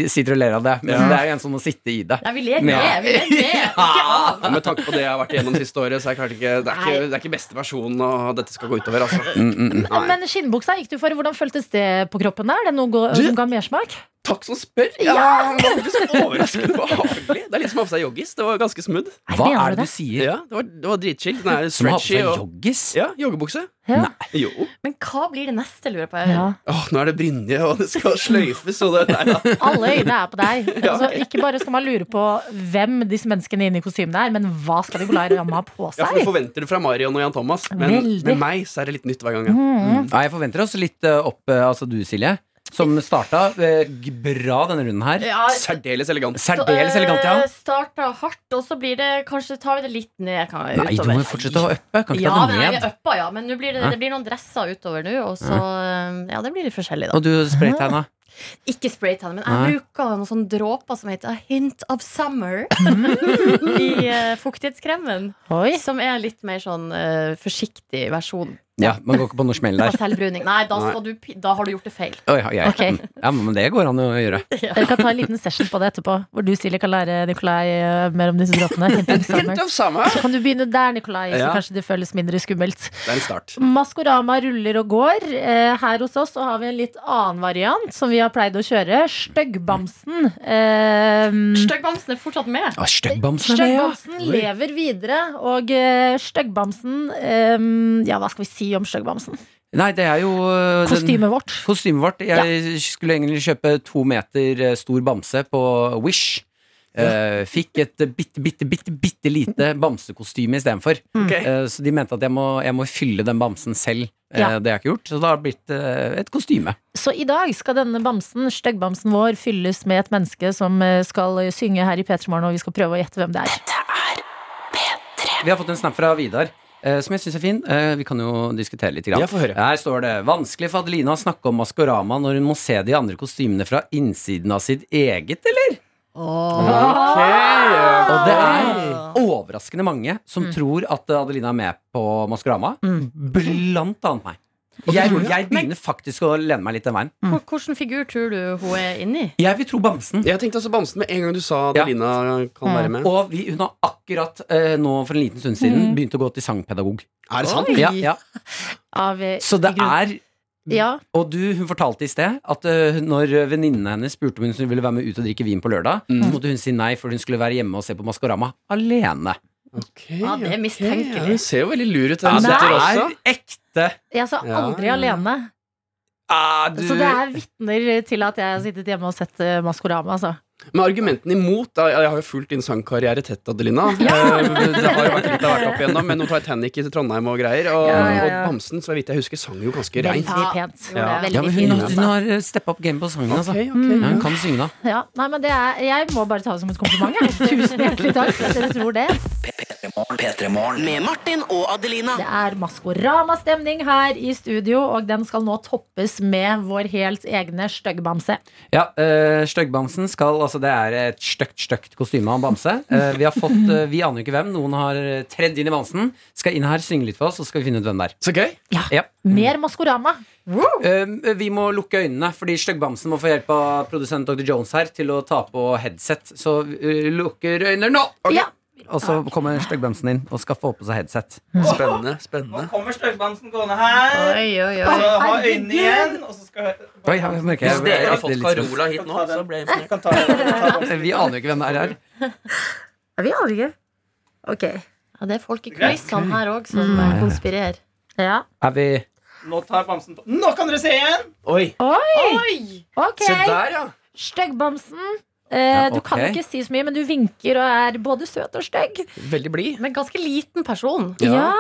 sitter og ler av det, men Ja. det er jo en som må sitte i det. Nei, vi ler med. Vi ler med. Ikke av. Med tanke på det jeg har vært igjennom siste året, så er klart ikke, det, er ikke, det er ikke beste versjonen og dette skal gå utover. Altså. Mm, mm, Men skinnbuksa gikk du for. Hvordan føltes det på kroppen? der? Er det noe gå- Du- som ga mersmak? Takk som spør. Ja, det var faktisk overraskende behagelig. Det er litt som å ha på seg joggis. Det var ganske smooth. Hva er det du sier? Ja, det var, det var dritchill. Den er Som ha på seg joggis? ja, joggebukse. Ja. Jo. Men hva blir det neste, lurer jeg på? Ja. Åh, nå er det Brynje, og det skal sløyfes, og det Nei ja. Alle øyne er på deg. Altså, ikke bare skal man lure på hvem disse menneskene inne i kostymene er, men hva skal Nicolay Ramme ha på Ja, for Du forventer det fra Marion og Jan Thomas, men Veldig. med meg så er det litt nytt hver gang. Ja. Mm. Ja, jeg forventer også litt eh, opp, eh, altså du Silje, som starta eh, bra denne runden her. Ja, Særdeles elegant. Særdeles elegant, ja. eh, Starta hardt, og så blir det Kanskje tar vi det litt ned kan, Nei, du må jo fortsette å uppe. Kan ikke Ja, ta det ned. er uppa, ja. Men blir det, det blir noen dresser utover nå, og så Ja, det blir litt forskjellig, da. Og du spraytegna? Ikke spraytanne, men jeg bruker noen sånne dråper som heter A Hint of Summer Mm. i uh, fuktighetskremen. Oi. Som er litt mer sånn uh, forsiktig versjon Ja, man går ikke på noe smell der. selvbruning. Nei, da, skal du, da har du gjort det feil. Oh, ja, ja. okay. ja, men det går an å gjøre. Dere kan ta en liten session på det etterpå, hvor du Silje, kan lære Nikolai eh, mer om disse dråpene. Så kan du begynne der, Nikolai, så Ja. kanskje det føles mindre skummelt. Det er en start. Maskorama ruller og går. Eh, her hos oss så har vi en litt annen variant som vi har pleid å kjøre. Styggbamsen. Eh, Styggbamsen er fortsatt med. Ah, Styggbamsen er ja. Lever videre, og uh, styggbamsen eh, Ja, hva skal vi si om styggbamsen? Nei, det er jo eh, Kostymet vårt. Kostymet vårt. Jeg skulle egentlig kjøpe to meter eh, stor bamse på Wish. Uh, fikk et bitte, bitte, bitte, bitte lite bamsekostyme istedenfor. Okay. Uh, så de mente at jeg må, jeg må fylle den bamsen selv. Eh, Ja. Det har jeg ikke gjort, så det har blitt uh, et kostyme. Så i dag skal denne bamsen, styggbamsen vår, fylles med et menneske som skal synge her i P3 Morgen, og vi skal prøve å gjette hvem det er. Dette er P3. Vi har fått en snap fra Vidar. Eh, Som jeg syns er fin. Eh, Vi kan jo diskutere litt. Grann. Høre. Her står det 'Vanskelig for Adelina å snakke om Maskorama når hun må se de andre kostymene fra innsiden av sitt eget', eller? Og det er overraskende mange som tror at Adelina er med på Maskorama. Blant annet meg. Jeg, jeg begynner faktisk å lene meg litt den veien. Mm. Hvilken figur tror du hun er inni? Jeg vil tro Bamsen. Jeg tenkte også Bamsen med en gang du sa Ja. Lina kan være med. Og vi, hun har akkurat eh, nå for en liten stund siden begynt å gå til sangpedagog. Er det sant? Ja, ja. Av, eh, Så det er Ja. Og du, hun fortalte i sted at uh, når venninnene hennes spurte om hun ville være med ut og drikke vin på lørdag, så måtte hun si nei, for hun skulle være hjemme og se på Maskorama alene. Ja, det er Ja, mistenkelig. det ser jo veldig lur ut. Ja, det er også. ekte. Jeg sa Ja. aldri alene. Ah, du, Så det er vitner til at jeg har sittet hjemme og sett eh, Maskorama. Altså. Men argumentene imot da, Jeg har jo fulgt din sangkarriere tett, Adelina. Ja. Det har jo vært litt av hvert opp igjennom, med noe Titanic i Trondheim og greier. Og, Ja, ja, ja. og Bamsen, så jeg vidt jeg husker, sang jo ganske reint. Ja. pent. Ja. Veldig ja, men hun, altså. hun har steppa opp game på sangen, altså. Okay, okay. Ja, hun kan synge, da. Ja, nei, men det er, jeg må bare ta det som et kompliment. Tusen hjertelig takk for at dere tror det. P3morgen med Martin og Adelina. Det er Maskorama-stemning her i studio, og den skal nå toppes med vår helt egne styggbamse. Ja, øh, Styggbamsen skal Altså, det er et stygt, stygt kostyme av en bamse. Eh, vi har fått eh, Vi aner jo ikke hvem. Noen har eh, tredd inn i bamsen. Skal inn her, synge litt for oss, så skal vi finne ut hvem det er. Så gøy. Ja. Mer Maskorama. Eh, vi må lukke øynene, fordi Styggbamsen må få hjelp av produsent Dr. Jones her til å ta på headset. Så vi lukker øynene nå! Ja. Og så kommer Styggbamsen inn og skal få på seg headset. Spennende. spennende. Nå kommer styggbamsen gående her. Oi, oi, oi. så ha øynene igjen. Og så skal Oi, jeg merker jeg, Hvis dere har fått Carola hit nå, så ble Jeg kan ta, ta jeg, Vi aner jo ikke hvem det er her. Vi aner ikke. Ok. Ja, det er folk i kulissene her òg som Mm. eh, konspirerer. Ja. Er vi Nå tar bamsen på Nå kan dere se igjen! Oi, Oi! Ok. se der, ja. Styggbamsen. Eh, Ja, Du kan ikke si så mye, men du vinker og er både søt og stygg. Veldig blid. Men ganske liten person. Ja.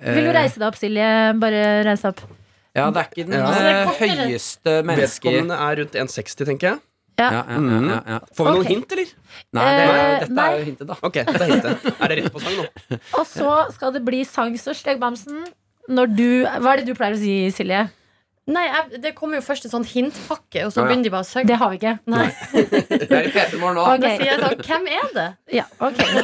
Vil du eh, reise deg opp, Silje? Bare reise deg opp. Ja, det er ikke den Ja. Altså, er eh, høyeste mennesket Vedkommende er rundt 1,60, tenker jeg. ja, ja, ja, ja, ja. Får vi okay. noen hint, eller? Nei, det, Eh, dette nei. er jo hintet, da. Ok, dette er hintet. Er det rett på sang nå? Og så skal det bli sang, så Styggbamsen. Når du Hva er det du pleier å si, Silje? Nei, jeg, Det kommer jo først en sånn hintpakke, og så Ja, ja. begynner de bare å søke. Det har vi ikke. Nei, Det er i P3morgen nå. Okay. Da sier jeg sånn Hvem er det? Ja, ok Hvem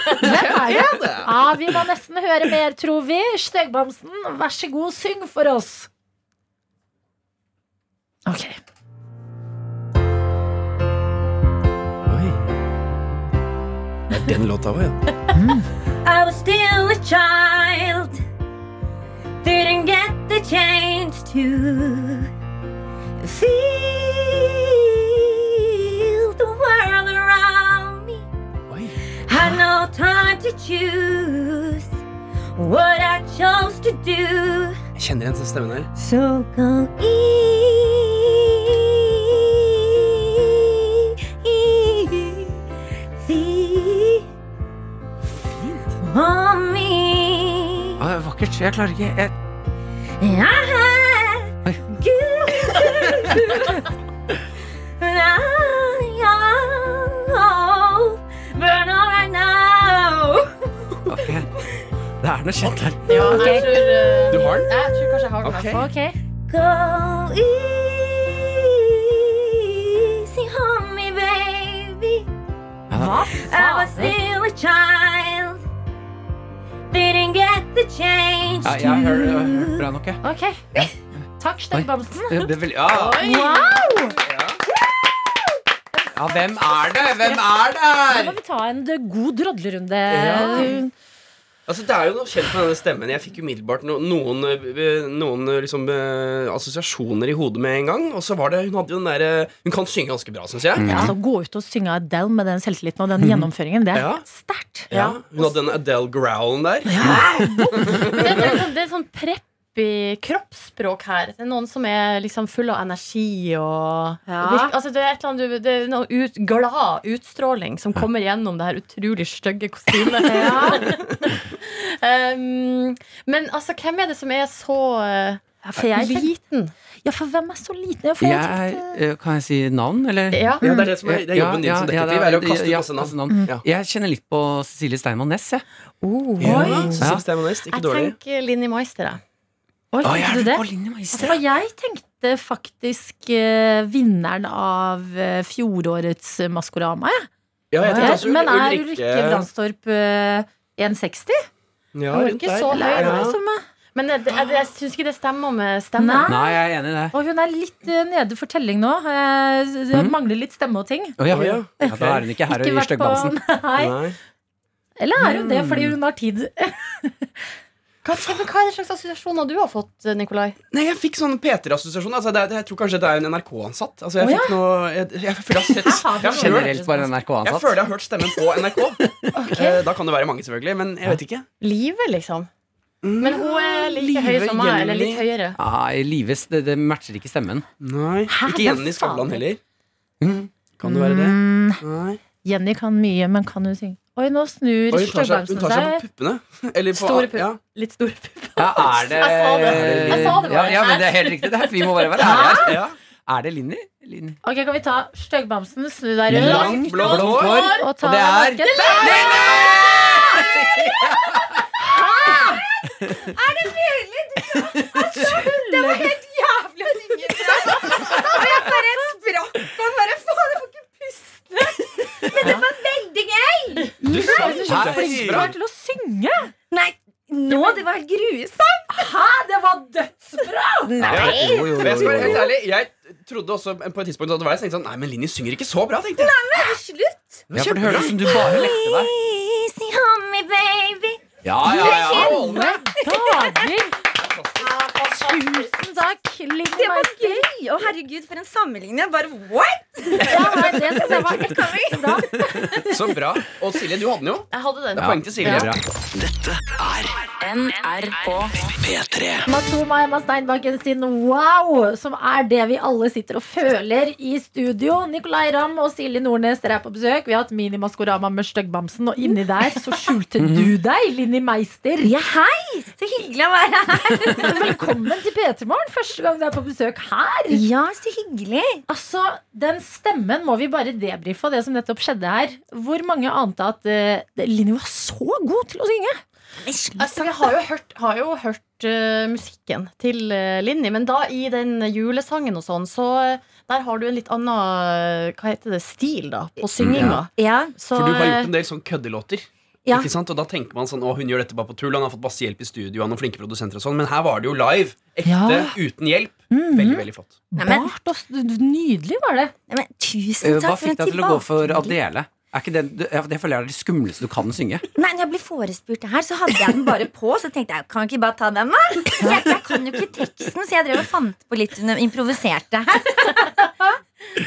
er det? Ja, vi må nesten høre mer, tror vi. Støgbamsen, vær så god, syng for oss. Ok. Oi. Det er den låta òg, ja. I was still a child. Didn't get the chance to feel the world around me. Oi. Had no time to choose what I chose to do. Jeg kjenner igjen stemmen her. So go easy on me. Er vakkert. Jeg klarer ikke jeg, Ja, oh, right now. Det er noe kjent her. Ja, jeg tror, eh, Du har den? Jeg tror kanskje jeg har den. Ok. okay. Ok. Go easy on me, baby. Hva I was still a child. Didn't get the change. Ja, jeg har hørt bra nok, jeg. Ok. Takk, Styggbamsen. Det er veldig, ja. Wow! ja, hvem er det? Hvem er Da må vi ta en god drodlerunde. Ja. Altså, Det er jo noe kjent med denne stemmen. Jeg fikk umiddelbart no, noen, eh, noen eh, liksom, eh, assosiasjoner i hodet med en gang. Og så var det Hun hadde jo den der, Hun kan synge ganske bra, syns jeg. Ja, altså, gå ut og synge Adele med den selvtilliten og den gjennomføringen, det er Ja. sterkt. Ja, Hun hadde den Adele-growlen der. Men det, det, er sånn, det er sånn preppy kroppsspråk her. Det er noen som er liksom full av energi og Ja. Virk- altså, Det er et eller annet Det er noe ut, glad utstråling som kommer gjennom det her utrolig stygge kostymet. um, men altså, hvem er det som er så eh, Ja, for jeg er liten? ja, for hvem er så liten? Ja, for jeg Jeg, tenkte, eh, kan jeg si navn, eller? Ja. Ja, det er det som er, det er jobben din som detektiv. ja, er å kaste ut ja, masse navn. navn. Ja. Jeg kjenner litt på Cecilie Steinmann Næss, jeg. oh, Ja. Cecilie Steinmann Næss, ikke Jeg dårlig. tenker Linni Meister. jeg. Oi, tenkte jeg du det? For jeg tenkte faktisk eh, vinneren av eh, fjorårets eh, Maskorama. jeg. Ja, jeg tenkte også Men er Ulrikke Brandstorp eh, 1,60? Ja, er rundt ikke der. så høy, Eller er Ja. som, eh, Men jeg, jeg, jeg syns ikke det stemmer med stemmen. Nei. Nei, jeg er enig i det. Og hun er litt eh, nede for telling nå. Eh, Det Mhm. mangler litt stemme og ting. Å, ja. Å, ja. Ja, da er hun ikke her og Ikke gir vært styggbamsen. på Nei. Nei. Eller er hun det fordi hun har tid? Hva, men hva er det slags assosiasjoner du har fått, Nikolai? Nei, jeg fikk sånn P3-assosiasjon. Altså, det er- jeg tror kanskje det er en NRK-ansatt. Altså, jeg Å, fikk ja. noe Jeg, jeg føler jeg har sett jeg hørt- Generelt bare Jeg NRK-ansatt. føler jeg har hørt stemmen på NRK. Eh, Da kan det være mange, selvfølgelig. Men jeg vet ikke. Livet, liksom. Men hun er like høy Live som meg, eller litt Jenny. høyere. Ja, i Lives, det, det matcher ikke stemmen. Nei, Hæ, Ikke hvem Jenny Skavlan faen? heller. Kan det være det? Nei. Jenny kan mye, men kan hun synge? Oi, nå snur Oi, hun tar seg, hun tar seg på puppene. Eller på, Store pupp. Ja. Litt store pupper. Ja, er det Jeg sa det. Jeg sa det bare. Ja, ja, men det er helt riktig. Det er, vi må bare være ærlige. Ja. Er det Linni? Linni? Ok, Kan vi ta styggbamsen, snu deg rundt Langt, blått hår. hår. og ta Og det er vasken? Det var helt jævlig å synge. Og jeg bare sprakk og bare Faen, jeg får ikke puste. Men det var veldig gøy. Du sa Så så flink du til å synge! Nei, nå det var helt grusomt. Hæ, det var dødsbra! Nei. Jo, jo, Men jeg skal være jo, helt ærlig Jeg trodde også på et tidspunkt at det var jeg, sånn, Nei, men Linni synger ikke så bra, tenkte jeg. Nei, men Slutt. Ja, for det høres ut som du bare lekte deg. Easy baby. Ja, ja, ja. Alle dager! Tusen takk, var Meister. gøy. Å, herregud, for en sammenligning. Jeg Bare what? Ja, nei, det synes jeg var kjempebra. Så bra. Og Silje, du hadde den jo. Jeg hadde den. Det er poeng til Silje. Ja. Dette er NRK P3. Matoma Emma Steinbakken sin Wow, som er det vi alle sitter og føler i studio. Nicolay Ramm og Silje Nordnes dere er på besøk. Vi har hatt mini-maskorama med Styggbamsen, og inni der så skjulte du deg, Linni Meister. Ja, hei. Så hyggelig å være her. Velkommen til P3 Morgen. Første gang du er på besøk her. Ja, så hyggelig. Altså, Den stemmen må vi bare debrife av det som nettopp skjedde her. Hvor mange ante at uh, Linni var så god til å synge? Altså, vi har jo hørt, har jo hørt uh, musikken til uh, Linni, men da i den julesangen og sånn, så der har du en litt annen Hva heter det? Stil, da, på synginga. Ja. Så, For du har gjort en del sånn køddelåter. Ja. Ikke sant? Og da tenker man sånn, å hun gjør dette bare på tull Han har fått masse hjelp i studio har noen flinke produsenter og sånn Men her var det jo live Ekte, Ja. uten hjelp Veldig, veldig flott Nei, men- Bart og Nydelig var det. Nei, men, tusen Eh, takk Hva fikk deg til å gå for. Adele? Er ikke det, det føler jeg er det skumleste du kan synge. Nei, når jeg ble forespurt det her, så hadde jeg den bare på. Så tenkte jeg, kan jeg ikke bare ta den, da? Jeg, jeg kan jo ikke teksten, så jeg drev og fant på litt under improviserte her.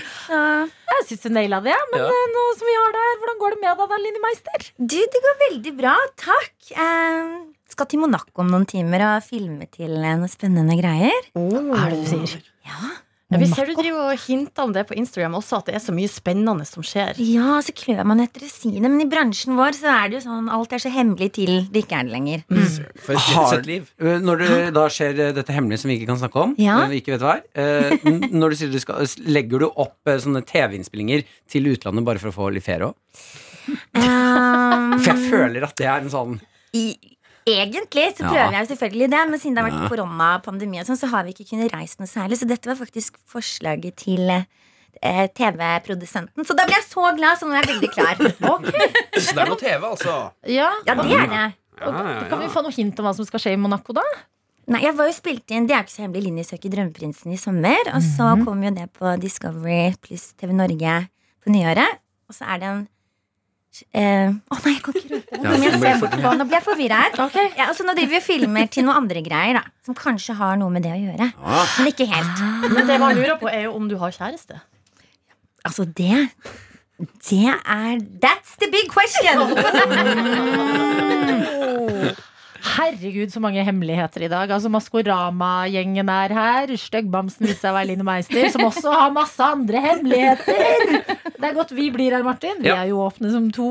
Jeg syns du naila det, men Ja. eh, nå som vi har det her, hvordan går det med deg da, Linni Meister? du, det går veldig bra. Takk. Eh, skal til Monaco om noen timer og filme til eh, noen spennende greier. Er det du sier? Ja, ja, vi ser du driver og hinter om det på Instagram også, at det er så mye spennende som skjer. ja så klør man etter å si det, men i bransjen vår så er det jo sånn alt er så hemmelig til det ikke er det lenger. For et Hard, liv Eh, Når det da skjer eh, dette hemmelige som vi ikke kan snakke om, Ja. eh, vi ikke vet hva er, eh, når du sier du skal, legger du opp sånne TV-innspillinger til utlandet bare for å få litt ferie òg? Um, For jeg føler at det er en sånn i, egentlig så Ja. prøver jeg selvfølgelig det, men siden det har vært Ja. koronapandemi, og sånn, så har vi ikke kunnet reise noe særlig. Så dette var faktisk forslaget til eh, TV-produsenten. Så da ble jeg så glad, så nå er jeg veldig klar. Så det er noe TV, altså Ja, Ja, det er det. ja, ja, Kan vi få noe hint om hva som skal skje i Monaco, da? Nei, jeg var jo spilt inn, Det er ikke så hemmelig. Linni søker Drømmeprinsen i sommer. Og så kom jo det på Discovery pluss TV Norge på nyåret. Og så er det en eh, Å nei, jeg kan ikke røpe det. Ja, Nå ble jeg blir jeg forvirra her. Okay. Ja, altså, nå driver vi og filmer til noen andre greier, da. Som kanskje har noe med det å gjøre. ah, Men ikke helt. Men det man lurer på, er jo om du har kjæreste. Altså, det Det er That's the big question! Herregud, så mange hemmeligheter i dag. Altså Maskorama-gjengen er her. Styggbamsen viser seg å være Line Meister, som også har masse andre hemmeligheter. Det er godt vi blir her, Martin. Vi er jo åpne som to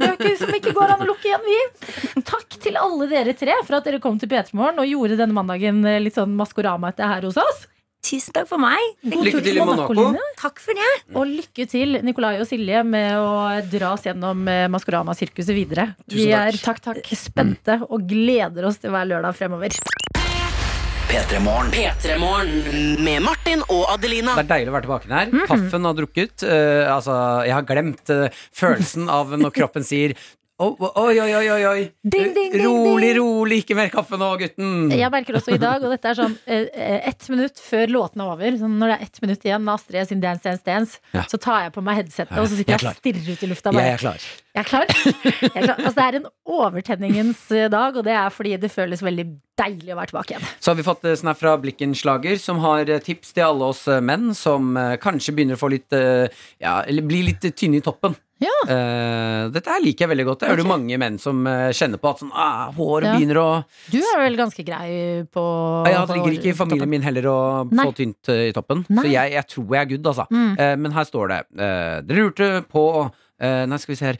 bøker som ikke går an å lukke igjen, vi. Takk til alle dere tre for at dere kom til P3 Morgen og gjorde denne mandagen eh, litt sånn Maskorama etter her hos oss. Tusen takk for meg. Lykke til i Monaco. Takk for det. Og lykke til, Nikolai og Silje, med å dra oss gjennom eh, Maskorama-sirkuset videre. Vi Tusen takk. er takk, takk, spente og gleder oss til hver lørdag fremover. P3 Morgen. P3 Morgen med Martin og Adelina. Det er deilig å være tilbake her. Paffen har drukket. Uh, altså, jeg har glemt uh, følelsen av når kroppen sier Oh, oi, oi, oi, oi. Ding, ding, ding, rolig, rolig, ikke mer kaffe nå, gutten. Jeg merker også i dag, og dette er sånn eh, eh, ett minutt før låten er over. Sånn, når det er ett minutt igjen med Astrid sin Dance Dance Dance, Ja. så tar jeg på meg headsetet, Ja, og så sitter jeg jeg og stirrer ut i lufta. Jeg er klar. Jeg er klar. Jeg er klar. Altså, det er en overtenningens eh, dag, og det er fordi det føles veldig deilig å være tilbake igjen. Så har vi fått snap fra Blikkenslager, som har tips til alle oss menn som kanskje begynner å få litt Ja, eller bli litt tynne i toppen. Ja. Uh, dette her liker jeg veldig godt. Det er det jo mange menn som eh, kjenner på at sånn, ah, håret Ja. begynner å Du er vel ganske grei på Ja, Det ligger ikke i familien min heller å Nei. få tynt eh, i toppen. Nei. Så jeg, jeg tror jeg er good, altså. Mm. Uh, men her står det Dere lurte på Nei, skal vi se her.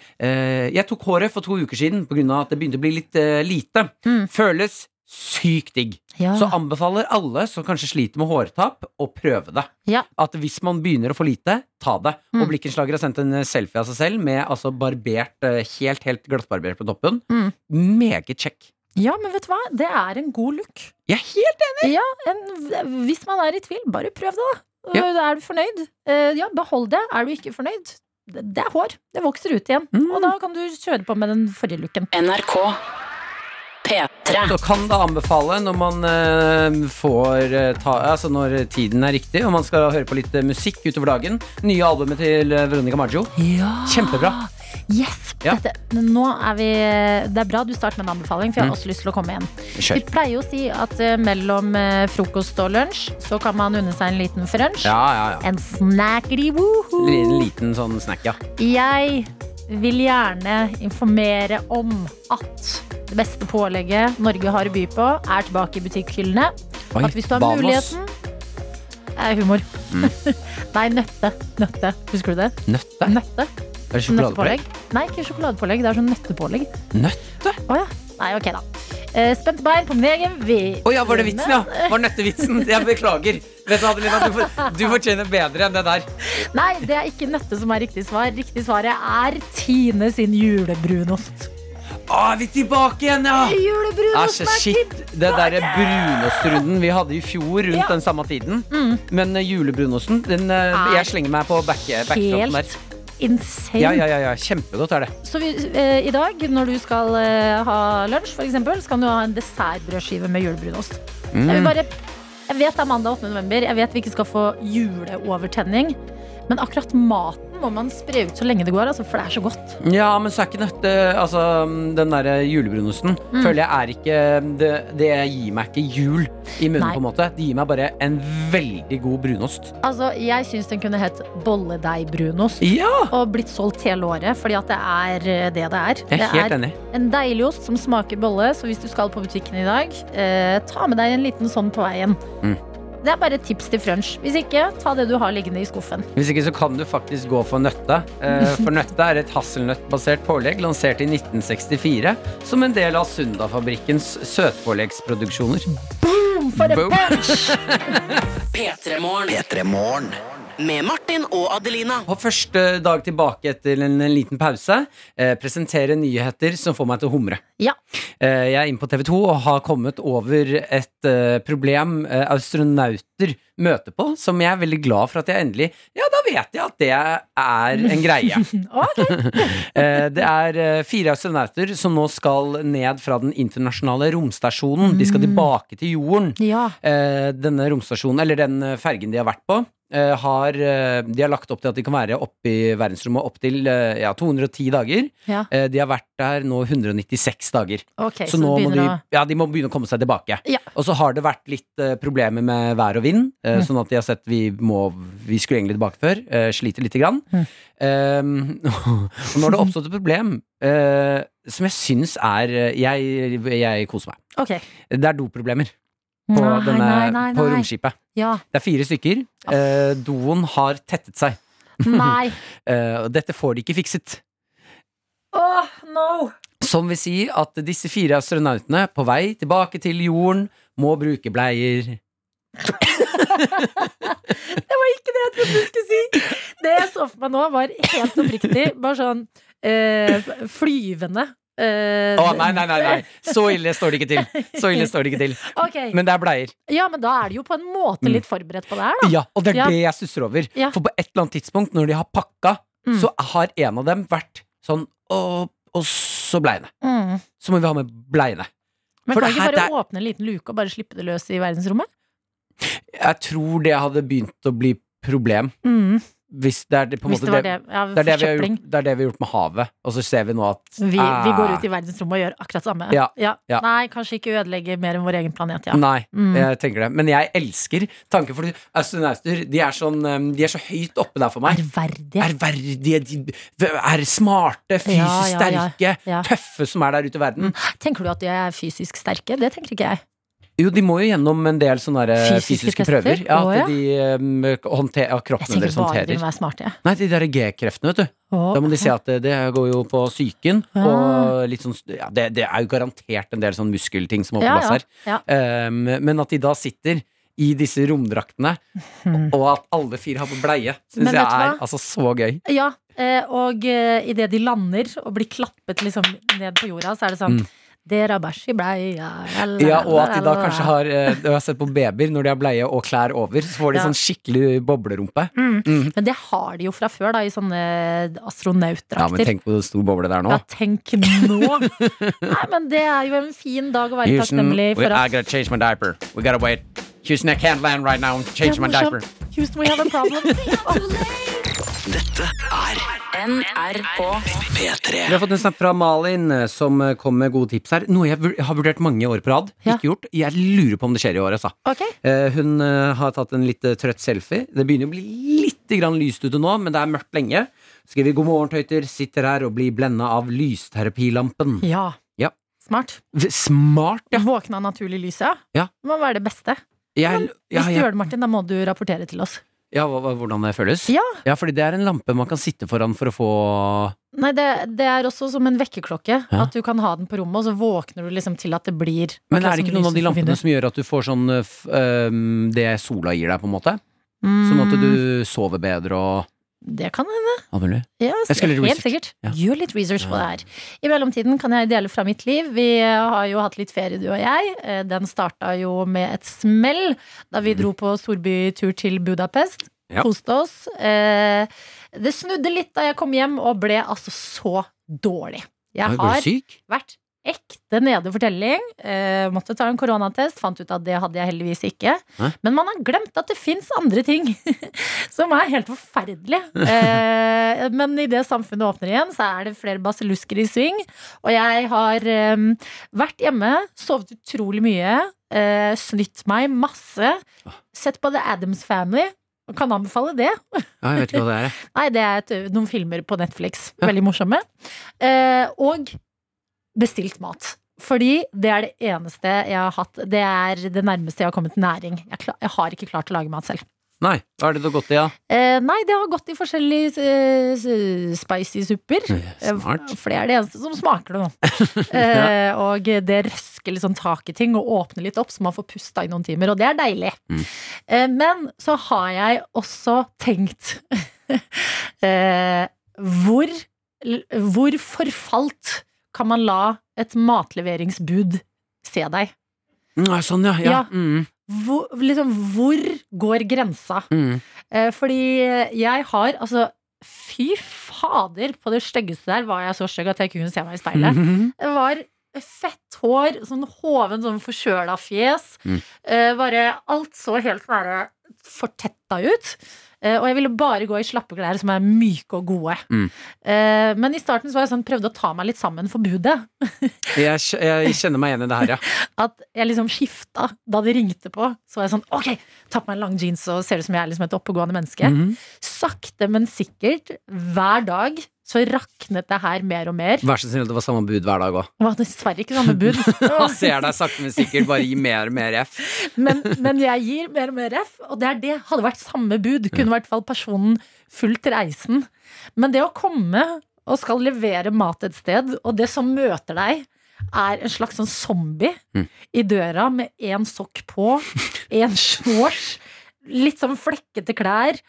Jeg tok håret for to uker siden pga. at det begynte å bli litt lite. Mm. Føles sykt digg. Ja. Så anbefaler alle som kanskje sliter med hårtap, å prøve det. Ja. At hvis man begynner å få lite, ta det. Mm. Og Blikkenslager har sendt en eh, selfie av seg selv med altså barbert, eh, helt, helt glattbarbert på toppen. Mm. Meget kjekk. Ja, men vet du hva? Det er en god look. Jeg er helt enig! Ja, en, hvis man er i tvil, bare prøv det, da. Ja. Øh, Er du fornøyd? Eh, Ja, behold det. Er du ikke fornøyd? Det, det er hår. Det vokser ut igjen. Mm. Og da kan du kjøre på med den forrige looken. NRK P3. Så kan det anbefale når man eh, får eh, ta Altså når tiden er riktig, og man skal høre på litt eh, musikk utover dagen. Nye albumet til Veronica Maggio. Ja. Kjempebra. Yes! Ja. Dette, nå er vi Det er bra du starter med en anbefaling, for jeg har Mm. også lyst til å komme igjen. Vi pleier jo å si at mellom frokost og lunsj så kan man unne seg en liten frunch. Ja, ja, ja. En snackety-woohoo. En liten sånn snack, ja. Jeg vil gjerne informere om at det beste pålegget Norge har å by på, er tilbake i butikkhyllene. Oi, At hvis du har Banos. muligheten er humor. Nei, nøtte. Nøtte. Husker du det? Nøtte? Nøtte. Er det sjokoladepålegg? Nei, ikke sjokoladepålegg. Det er sånn nøttepålegg. Nøtte? Å ja. Nei, ok, da. Eh, spente bein på meg egen vits. Å ja, var det vitsen, ja? Var nøttevitsen? Jeg beklager. Vet du, Adelina, du, for, du fortjener bedre enn det der. Nei, det er ikke nøtte som er riktig svar. Riktig svaret er Tine sin julebrunost. Er vi tilbake igjen, ja? Julebrunost Altså, shit, Det der brunostrunden vi hadde i fjor rundt Ja. den samme tiden. Mm. Men eh, julebrunosten, den, eh, Er jeg slenger meg på back, der. Insane. Ja, ja, ja, ja, Kjempegodt er det. Så vi, eh, i dag, når du skal eh, ha lunsj, eksempel, så kan du ha en dessertbrødskive med julebrunost. Mm. Jeg, vil bare, jeg vet det er mandag 8. november, jeg vet vi ikke skal få juleovertenning. Men akkurat maten må man spre ut så lenge det går, altså, for det er så godt. Ja, men så er ikke nøtte Altså, den derre julebrunosten Mm. føler jeg er ikke det, det gir meg ikke jul i munnen, Nei. på en måte. Det gir meg bare en veldig god brunost. Altså, jeg syns den kunne hett bolledeigbrunost. Ja! Og blitt solgt hele året, fordi at det er eh, det det er. Jeg er det helt er enig. en deilig ost som smaker bolle, så hvis du skal på butikken i dag, eh, ta med deg en liten sånn på veien. Mm. Det er bare et tips til frunch. Hvis ikke, ta det du har liggende i skuffen. Hvis ikke så kan du faktisk gå for nøtte. Eh, For nøtte er et hasselnøttbasert pålegg lansert i 1964 som en del av Sundafabrikkens søtpåleggsproduksjoner. Boom for a punch! P3morgen. Med Martin og Adelina. På første dag tilbake etter en, en liten pause eh, presentere nyheter som får meg til å humre. Ja. Eh, jeg er inne på TV 2 og har kommet over et eh, problem eh, astronauter møter på, som jeg er veldig glad for at jeg endelig Ja, da vet jeg at det er en greie. Det er fire astronauter som nå skal ned fra den internasjonale romstasjonen. De skal tilbake til jorden. Ja. Denne romstasjonen, eller den fergen de har vært på, har, de har lagt opp til at de kan være oppe i verdensrommet opptil ja, 210 dager. Ja. De har vært der nå 196 dager. Okay, så, nå må de, ja, de må begynne å komme seg tilbake. Ja. Og så har det vært litt uh, problemer med vær og vind, uh, Mm. sånn at de har sett vi må Vi skulle egentlig tilbake før. Uh, sliter lite grann. Mm. Um, og nå har det oppstått et problem eh, som jeg syns er eh, jeg, jeg koser meg. Okay. Det er doproblemer på, Nei, denne, nei, nei, på romskipet. Ja. Det er fire stykker. Eh, doen har tettet seg. Nei. Eh, dette får de ikke fikset. Åh, no! Som vil si at disse fire astronautene på vei tilbake til jorden må bruke bleier. Det var ikke det jeg trodde du skulle si! Det jeg så for meg nå, var helt oppriktig bare sånn øh, flyvende. eh, oh, nei, nei, nei, nei. Så ille står det ikke til. Så ille står det ikke til. Okay. Men det er bleier. Ja, men da er de jo på en måte litt forberedt på det her, da. Ja, og det er Ja. det jeg stusser over. Ja. For på et eller annet tidspunkt, når de har pakka, Mm. så har en av dem vært sånn Å, og så bleiene. Mm. Så må vi ha med bleiene. Men For kan ikke bare det er- åpne en liten luke og bare slippe det løs i verdensrommet? Jeg tror det hadde begynt å bli problem. Mm. Hvis det er det, på en måte det det, det. Ja, det, er det, vi har gjort, det er det vi har gjort med havet, og så ser vi nå at Vi, vi ah, går ut i verdensrommet og gjør akkurat samme. Ja, ja. Nei, kanskje ikke ødelegge mer enn vår egen planet, ja. Nei, Mm. jeg tenker det. Men jeg elsker tanken, for astronauter de er, sånn, um, de er så høyt oppe der for meg. Ærverdige. Ærverdige, de er smarte, fysisk sterke, tøffe som er der ute i verden. Tenker du at de er fysisk sterke? Det tenker ikke jeg. Jo, de må jo gjennom en del sånne Fysiske fysiske, prøver. Ja, at de um, håndter, ja, Jeg kroppene tenker deres bare de håndterer. være smarte. jeg. Nei, de der G-kreftene, vet du. Oh, Da må de se at det, det går jo på psyken, ja. og litt sånn ja, det, det er jo garantert en del sånn muskelting som må på plass her. Um, men at de da sitter i disse romdraktene, og at alle fire har på bleie. Syns jeg er altså så gøy. Ja, eh, og idet de lander og blir klappet liksom ned på jorda, så er det sånn Mm. Dere har bæsj i bleia Ja, og at de da kanskje har eh, Du har sett på babyer, når de har bleie og klær over, så får de Ja. sånn skikkelig boblerumpe. mm. Mm. Men det har de jo fra før, da, i sånne astronautdrakter. Ja, men tenk på stor boble der nå. Ja, tenk nå! Nei, men det er jo en fin dag å være Houston, takknemlig for I gotta change my diaper. We gotta wait. Houston, I can't land right now. Change my er diaper. Houston, we have a problem. Dette er NRK P3. Vi har fått en snap fra Malin eh, som eh, kom med gode tips her. Noe jeg vur- har vurdert mange år på rad. Ja. Ikke gjort. Jeg lurer på om det skjer i år, altså. Ok, Eh, Hun eh, har tatt en litt eh, trøtt selfie. Det begynner å bli litt grann lyst ute nå, men det er mørkt lenge. Skriver 'God morgen, tøyter'. Sitter her og blir blenda av lysterapilampen. ja. Ja. Smart. V- Smart, ja. Våkne av naturlig lys, ja. Ja. Det må være det beste. Jeg, ja, Hvis du jeg, gjør det, Martin, da må du rapportere til oss. Ja hvordan det føles? Ja. ja, fordi det er en lampe man kan sitte foran for å få Nei, det, det er også som en vekkerklokke. Ja. At du kan ha den på rommet, og så våkner du liksom til at det blir Men er det ikke noen av de lampene som gjør at du får sånn eh, det sola gir deg, på en måte? Sånn at Mm, du sover bedre og Det kan hende. Ja, gjøre helt sikkert. Ja. Gjør litt research på det her. I mellomtiden kan jeg dele fra mitt liv. Vi har jo hatt litt ferie, du og jeg. Eh, Den starta jo med et smell da vi dro på storbytur til Budapest. Mm. Ja. Koste oss. Eh, Det snudde litt da jeg kom hjem, og ble altså så dårlig. Jeg har vært ekte nede fortelling. Eh, måtte ta en koronatest. Fant ut at det hadde jeg heldigvis ikke. Hæ? Men man har glemt at det fins andre ting som er helt forferdelige. Eh, men idet samfunnet åpner igjen, så er det flere basillusker i sving. Og jeg har eh, vært hjemme, sovet utrolig mye, eh, snytt meg masse. Sett på The Addams Family. Kan anbefale det. Ja, jeg vet ikke hva det er. Nei, det er et, noen filmer på Netflix. Veldig morsomme. Eh, og bestilt mat. Fordi det er det eneste jeg har hatt. Det er det nærmeste jeg har kommet næring. Jeg, klar, jeg har ikke klart å lage mat selv. Nei, hva er det du har gått i, da? Eh, nei, det har gått i forskjellige eh, spicy supper. Smart. Eh, For det er det eneste som smaker det nå. eh, og det røsker litt sånn tak i ting og åpner litt opp, så man får pusta i noen timer. Og det er deilig. Mm. Eh, men så har jeg også tenkt eh, hvor, hvor forfalt kan man la et matleveringsbud se deg? Nei, sånn, ja. ja. Ja. Mm, Hvor, liksom, hvor går grensa? mm. Eh, fordi jeg har altså Fy fader, på det styggeste der var jeg så stygg at jeg ikke kunne se meg i speilet. Mhm. Det var fett hår, sånn hoven, sånn forkjøla fjes. Mm. Eh, bare alt så helt sånn fortetta ut. Eh, og jeg ville bare gå i slappe klær som er myke og gode. Mm. Eh, men i starten så var jeg sånn, prøvde å ta meg litt sammen for budet. Jeg, jeg kjenner meg igjen i det her, ja. At jeg liksom skifta da det ringte på. Så var jeg sånn, ok, ta på meg en lang jeans og ser ut som jeg er liksom et oppegående menneske. Mm. Sakte, men sikkert, hver dag, så raknet det her mer og mer. Vær så snill det var samme bud hver dag òg. Det var dessverre ikke samme bud. Man ser deg sakte, men sikkert bare gi mer og mer F. Men, men jeg gir mer og mer F, og det er det. Hadde vært samme bud, kunne i hvert fall personen fulgt reisen. Men det å komme og skal levere mat et sted, og det som møter deg, er en slags sånn zombie Mm. i døra med én sokk på, én shorts, litt sånn flekkete klær.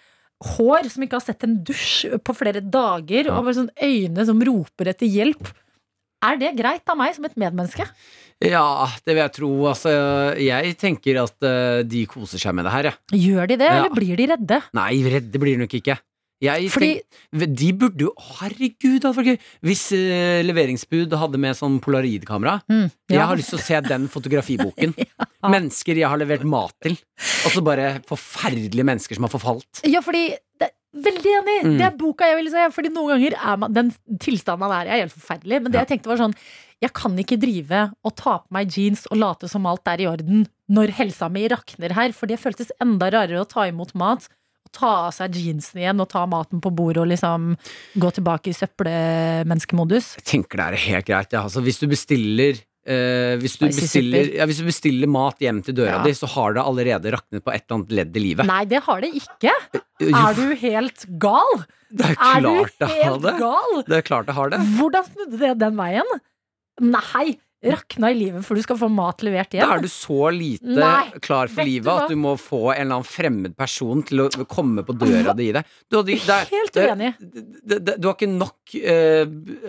Hår som ikke har sett en dusj på flere dager, Ja. og sånn øyne som roper etter hjelp. Er det greit av meg som et medmenneske? Ja, det vil jeg tro. Altså, jeg tenker at eh, de koser seg med det her, jeg. Gjør de det, Ja. eller blir de redde? Nei, redde blir de nok ikke. Jeg Fordi- tenk, de burde jo Herregud, det hadde vært gøy! Hvis uh, leveringsbud hadde med sånn polaroidkamera. Mm, Jeg har lyst til å se den fotografiboken. Mennesker jeg har levert mat til. Og så bare forferdelige mennesker som har forfalt. Ja, fordi det, Veldig enig! Mm. Det er boka jeg vil se. Fordi noen ganger er man Den tilstanden man er i, er helt forferdelig. Men det Ja. jeg tenkte var sånn Jeg kan ikke drive og ta på meg jeans og late som alt er i orden når helsa mi rakner her, for det føltes enda rarere å ta imot mat. Ta av seg jeansene igjen og ta maten på bordet og liksom gå tilbake i søppelmenneskemodus. Jeg tenker det er helt greit. Ja. Altså, hvis du bestiller eh, hvis, du bestiller, ja, hvis du bestiller mat hjem til døra Ja. di, så har det allerede raknet på et eller annet ledd i livet. Nei, det har det ikke! Jo, Er du helt gal? det er Er du klart det har helt det. gal? Det er klart det har det. Hvordan snudde det den veien? Nei! Rakna i livet for du skal få mat levert hjem. Da er du så lite Nei, klar for livet at du må få en eller annen fremmed person til å komme på døra di i deg. Du, det er- Helt uenig. det, det, du har ikke nok eh,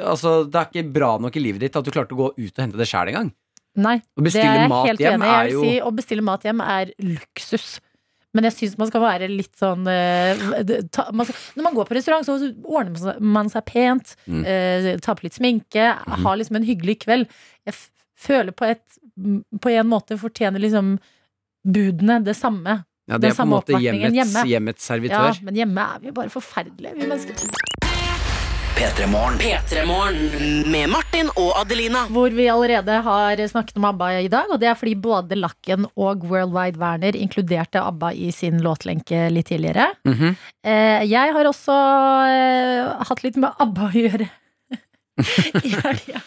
Altså, det er ikke bra nok i livet ditt at du klarte å gå ut og hente det sjæl engang. Nei, det er jeg helt uenig. i. jo- si Å bestille mat hjem er luksus. Men jeg syns man skal være litt sånn eh, ta, man skal, Når man går på restaurant, så ordner man seg, pent. Mm. eh, tar på litt sminke. Mhm. Har liksom en hyggelig kveld. Jeg føler på, et, på en måte fortjener liksom budene det samme. Ja, det er på en måte hjemmets, hjemme. hjemmets Ja, servitør. men hjemme er vi bare forferdelige, vi mennesker. P3morgen. P3morgen med Martin og Adelina. Hvor vi allerede har snakket om ABBA i dag, og det er fordi både Lakken og Worldwide Werner inkluderte ABBA i sin låtlenke litt tidligere. Mm -hmm. jeg har også eh, hatt litt med ABBA å gjøre. I helga.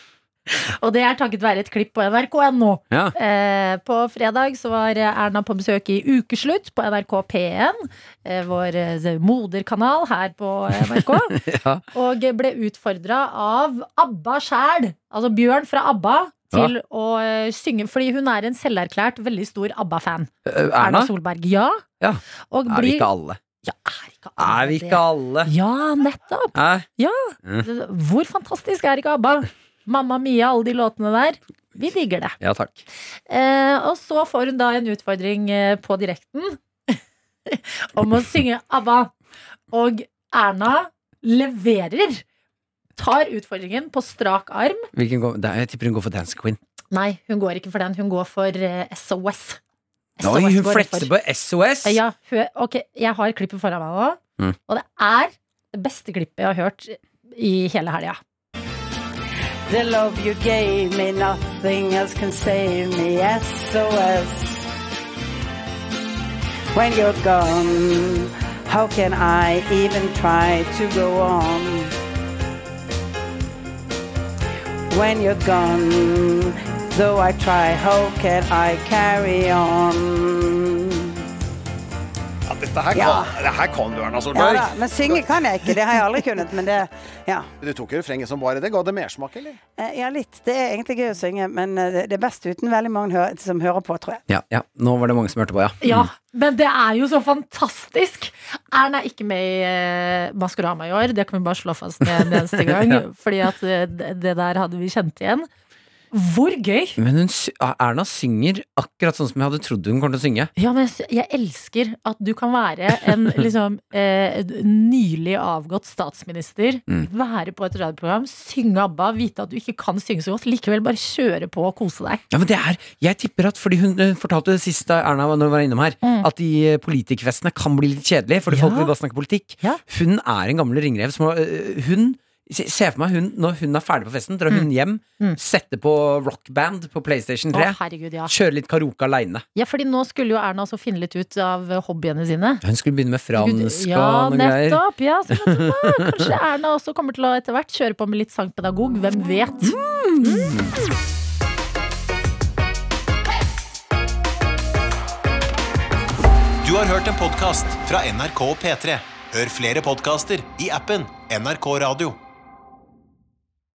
Og det er takket være et klipp på nrk.no. Ja. Eh, på fredag så var Erna på besøk i Ukeslutt på NRK P1, eh, vår eh, moderkanal her på NRK. Ja. Og ble utfordra av ABBA sjæl, altså Bjørn fra ABBA, til å eh, synge. Fordi hun er en selverklært veldig stor ABBA-fan. Eh, Erna Erna? Solberg. Ja. Ja. Og Er vi ikke alle? Ja, er ikke alle Er vi ikke alle? Ja, nettopp. Ja. Hvor fantastisk er ikke ABBA? Mamma Mia, alle de låtene der. Vi digger det. Ja takk. Eh, og så får hun da en utfordring eh, på direkten om å synge ABBA. Og Erna leverer. Tar utfordringen på strak arm. Går, jeg tipper hun går for Dance Queen. Nei, hun går ikke for den. Hun går for uh, SOS. Oi, hun flekser på SOS! Ja, hun, ok, jeg har klippet foran meg nå, Mm. og det er det beste klippet jeg har hørt i hele helga. The love you gave me, nothing else can save me. SOS. When you're gone, how can I even try to go on? When you're gone, though I try, how can I carry on? Ja, dette her kan, Ja. det her kan du, Erna Ja Solberg. da, men synge kan jeg ikke. Det har jeg aldri kunnet. Men det, ja. Du tok jo refrenget som bare det. Ga det mersmak, eller? Eh, ja, litt. Det er egentlig gøy å synge, men eh, det- er best uten veldig mange som hører på, tror jeg. Ja, ja. Nå var det mange som hørte på, ja. Ja, men det er jo så fantastisk! Erna er ikke med i uh, Maskorama i år, det kan vi bare slå fast med en eneste gang. Ja. Fordi at det det der hadde vi kjent igjen. Hvor gøy! Men hun, Erna synger akkurat sånn som jeg hadde trodd hun kom til å synge. Ja, men jeg jeg elsker at du kan være en liksom eh, nylig avgått statsminister, Mm. være på et radioprogram, synge ABBA, vite at du ikke kan synge så godt, likevel bare kjøre på og kose deg. Ja, men det er, Jeg tipper at fordi hun hun fortalte det sist da Erna når hun var innom her, Mm. at de eh, politikerfestene kan bli litt kjedelige, fordi folk vil bare snakke politikk. Ja. Hun er en gammel ringrev som har øh, Hun Se for meg hun, når hun er ferdig på festen, drar hun hjem, Mm. setter på rockband på PlayStation 3, Å, herregud, ja. kjører litt karaoke aleine. Ja, fordi nå skulle jo Erna også finne litt ut av hobbyene sine. Hun skulle begynne med fransk Ja, og noen greier. nettopp. Ja, så vet du hva? Kanskje Erna også kommer til å etter hvert kjøre på med litt sangpedagog. Hvem vet? Du har hørt en podkast fra NRK P3. Hør flere podkaster i appen NRK Radio.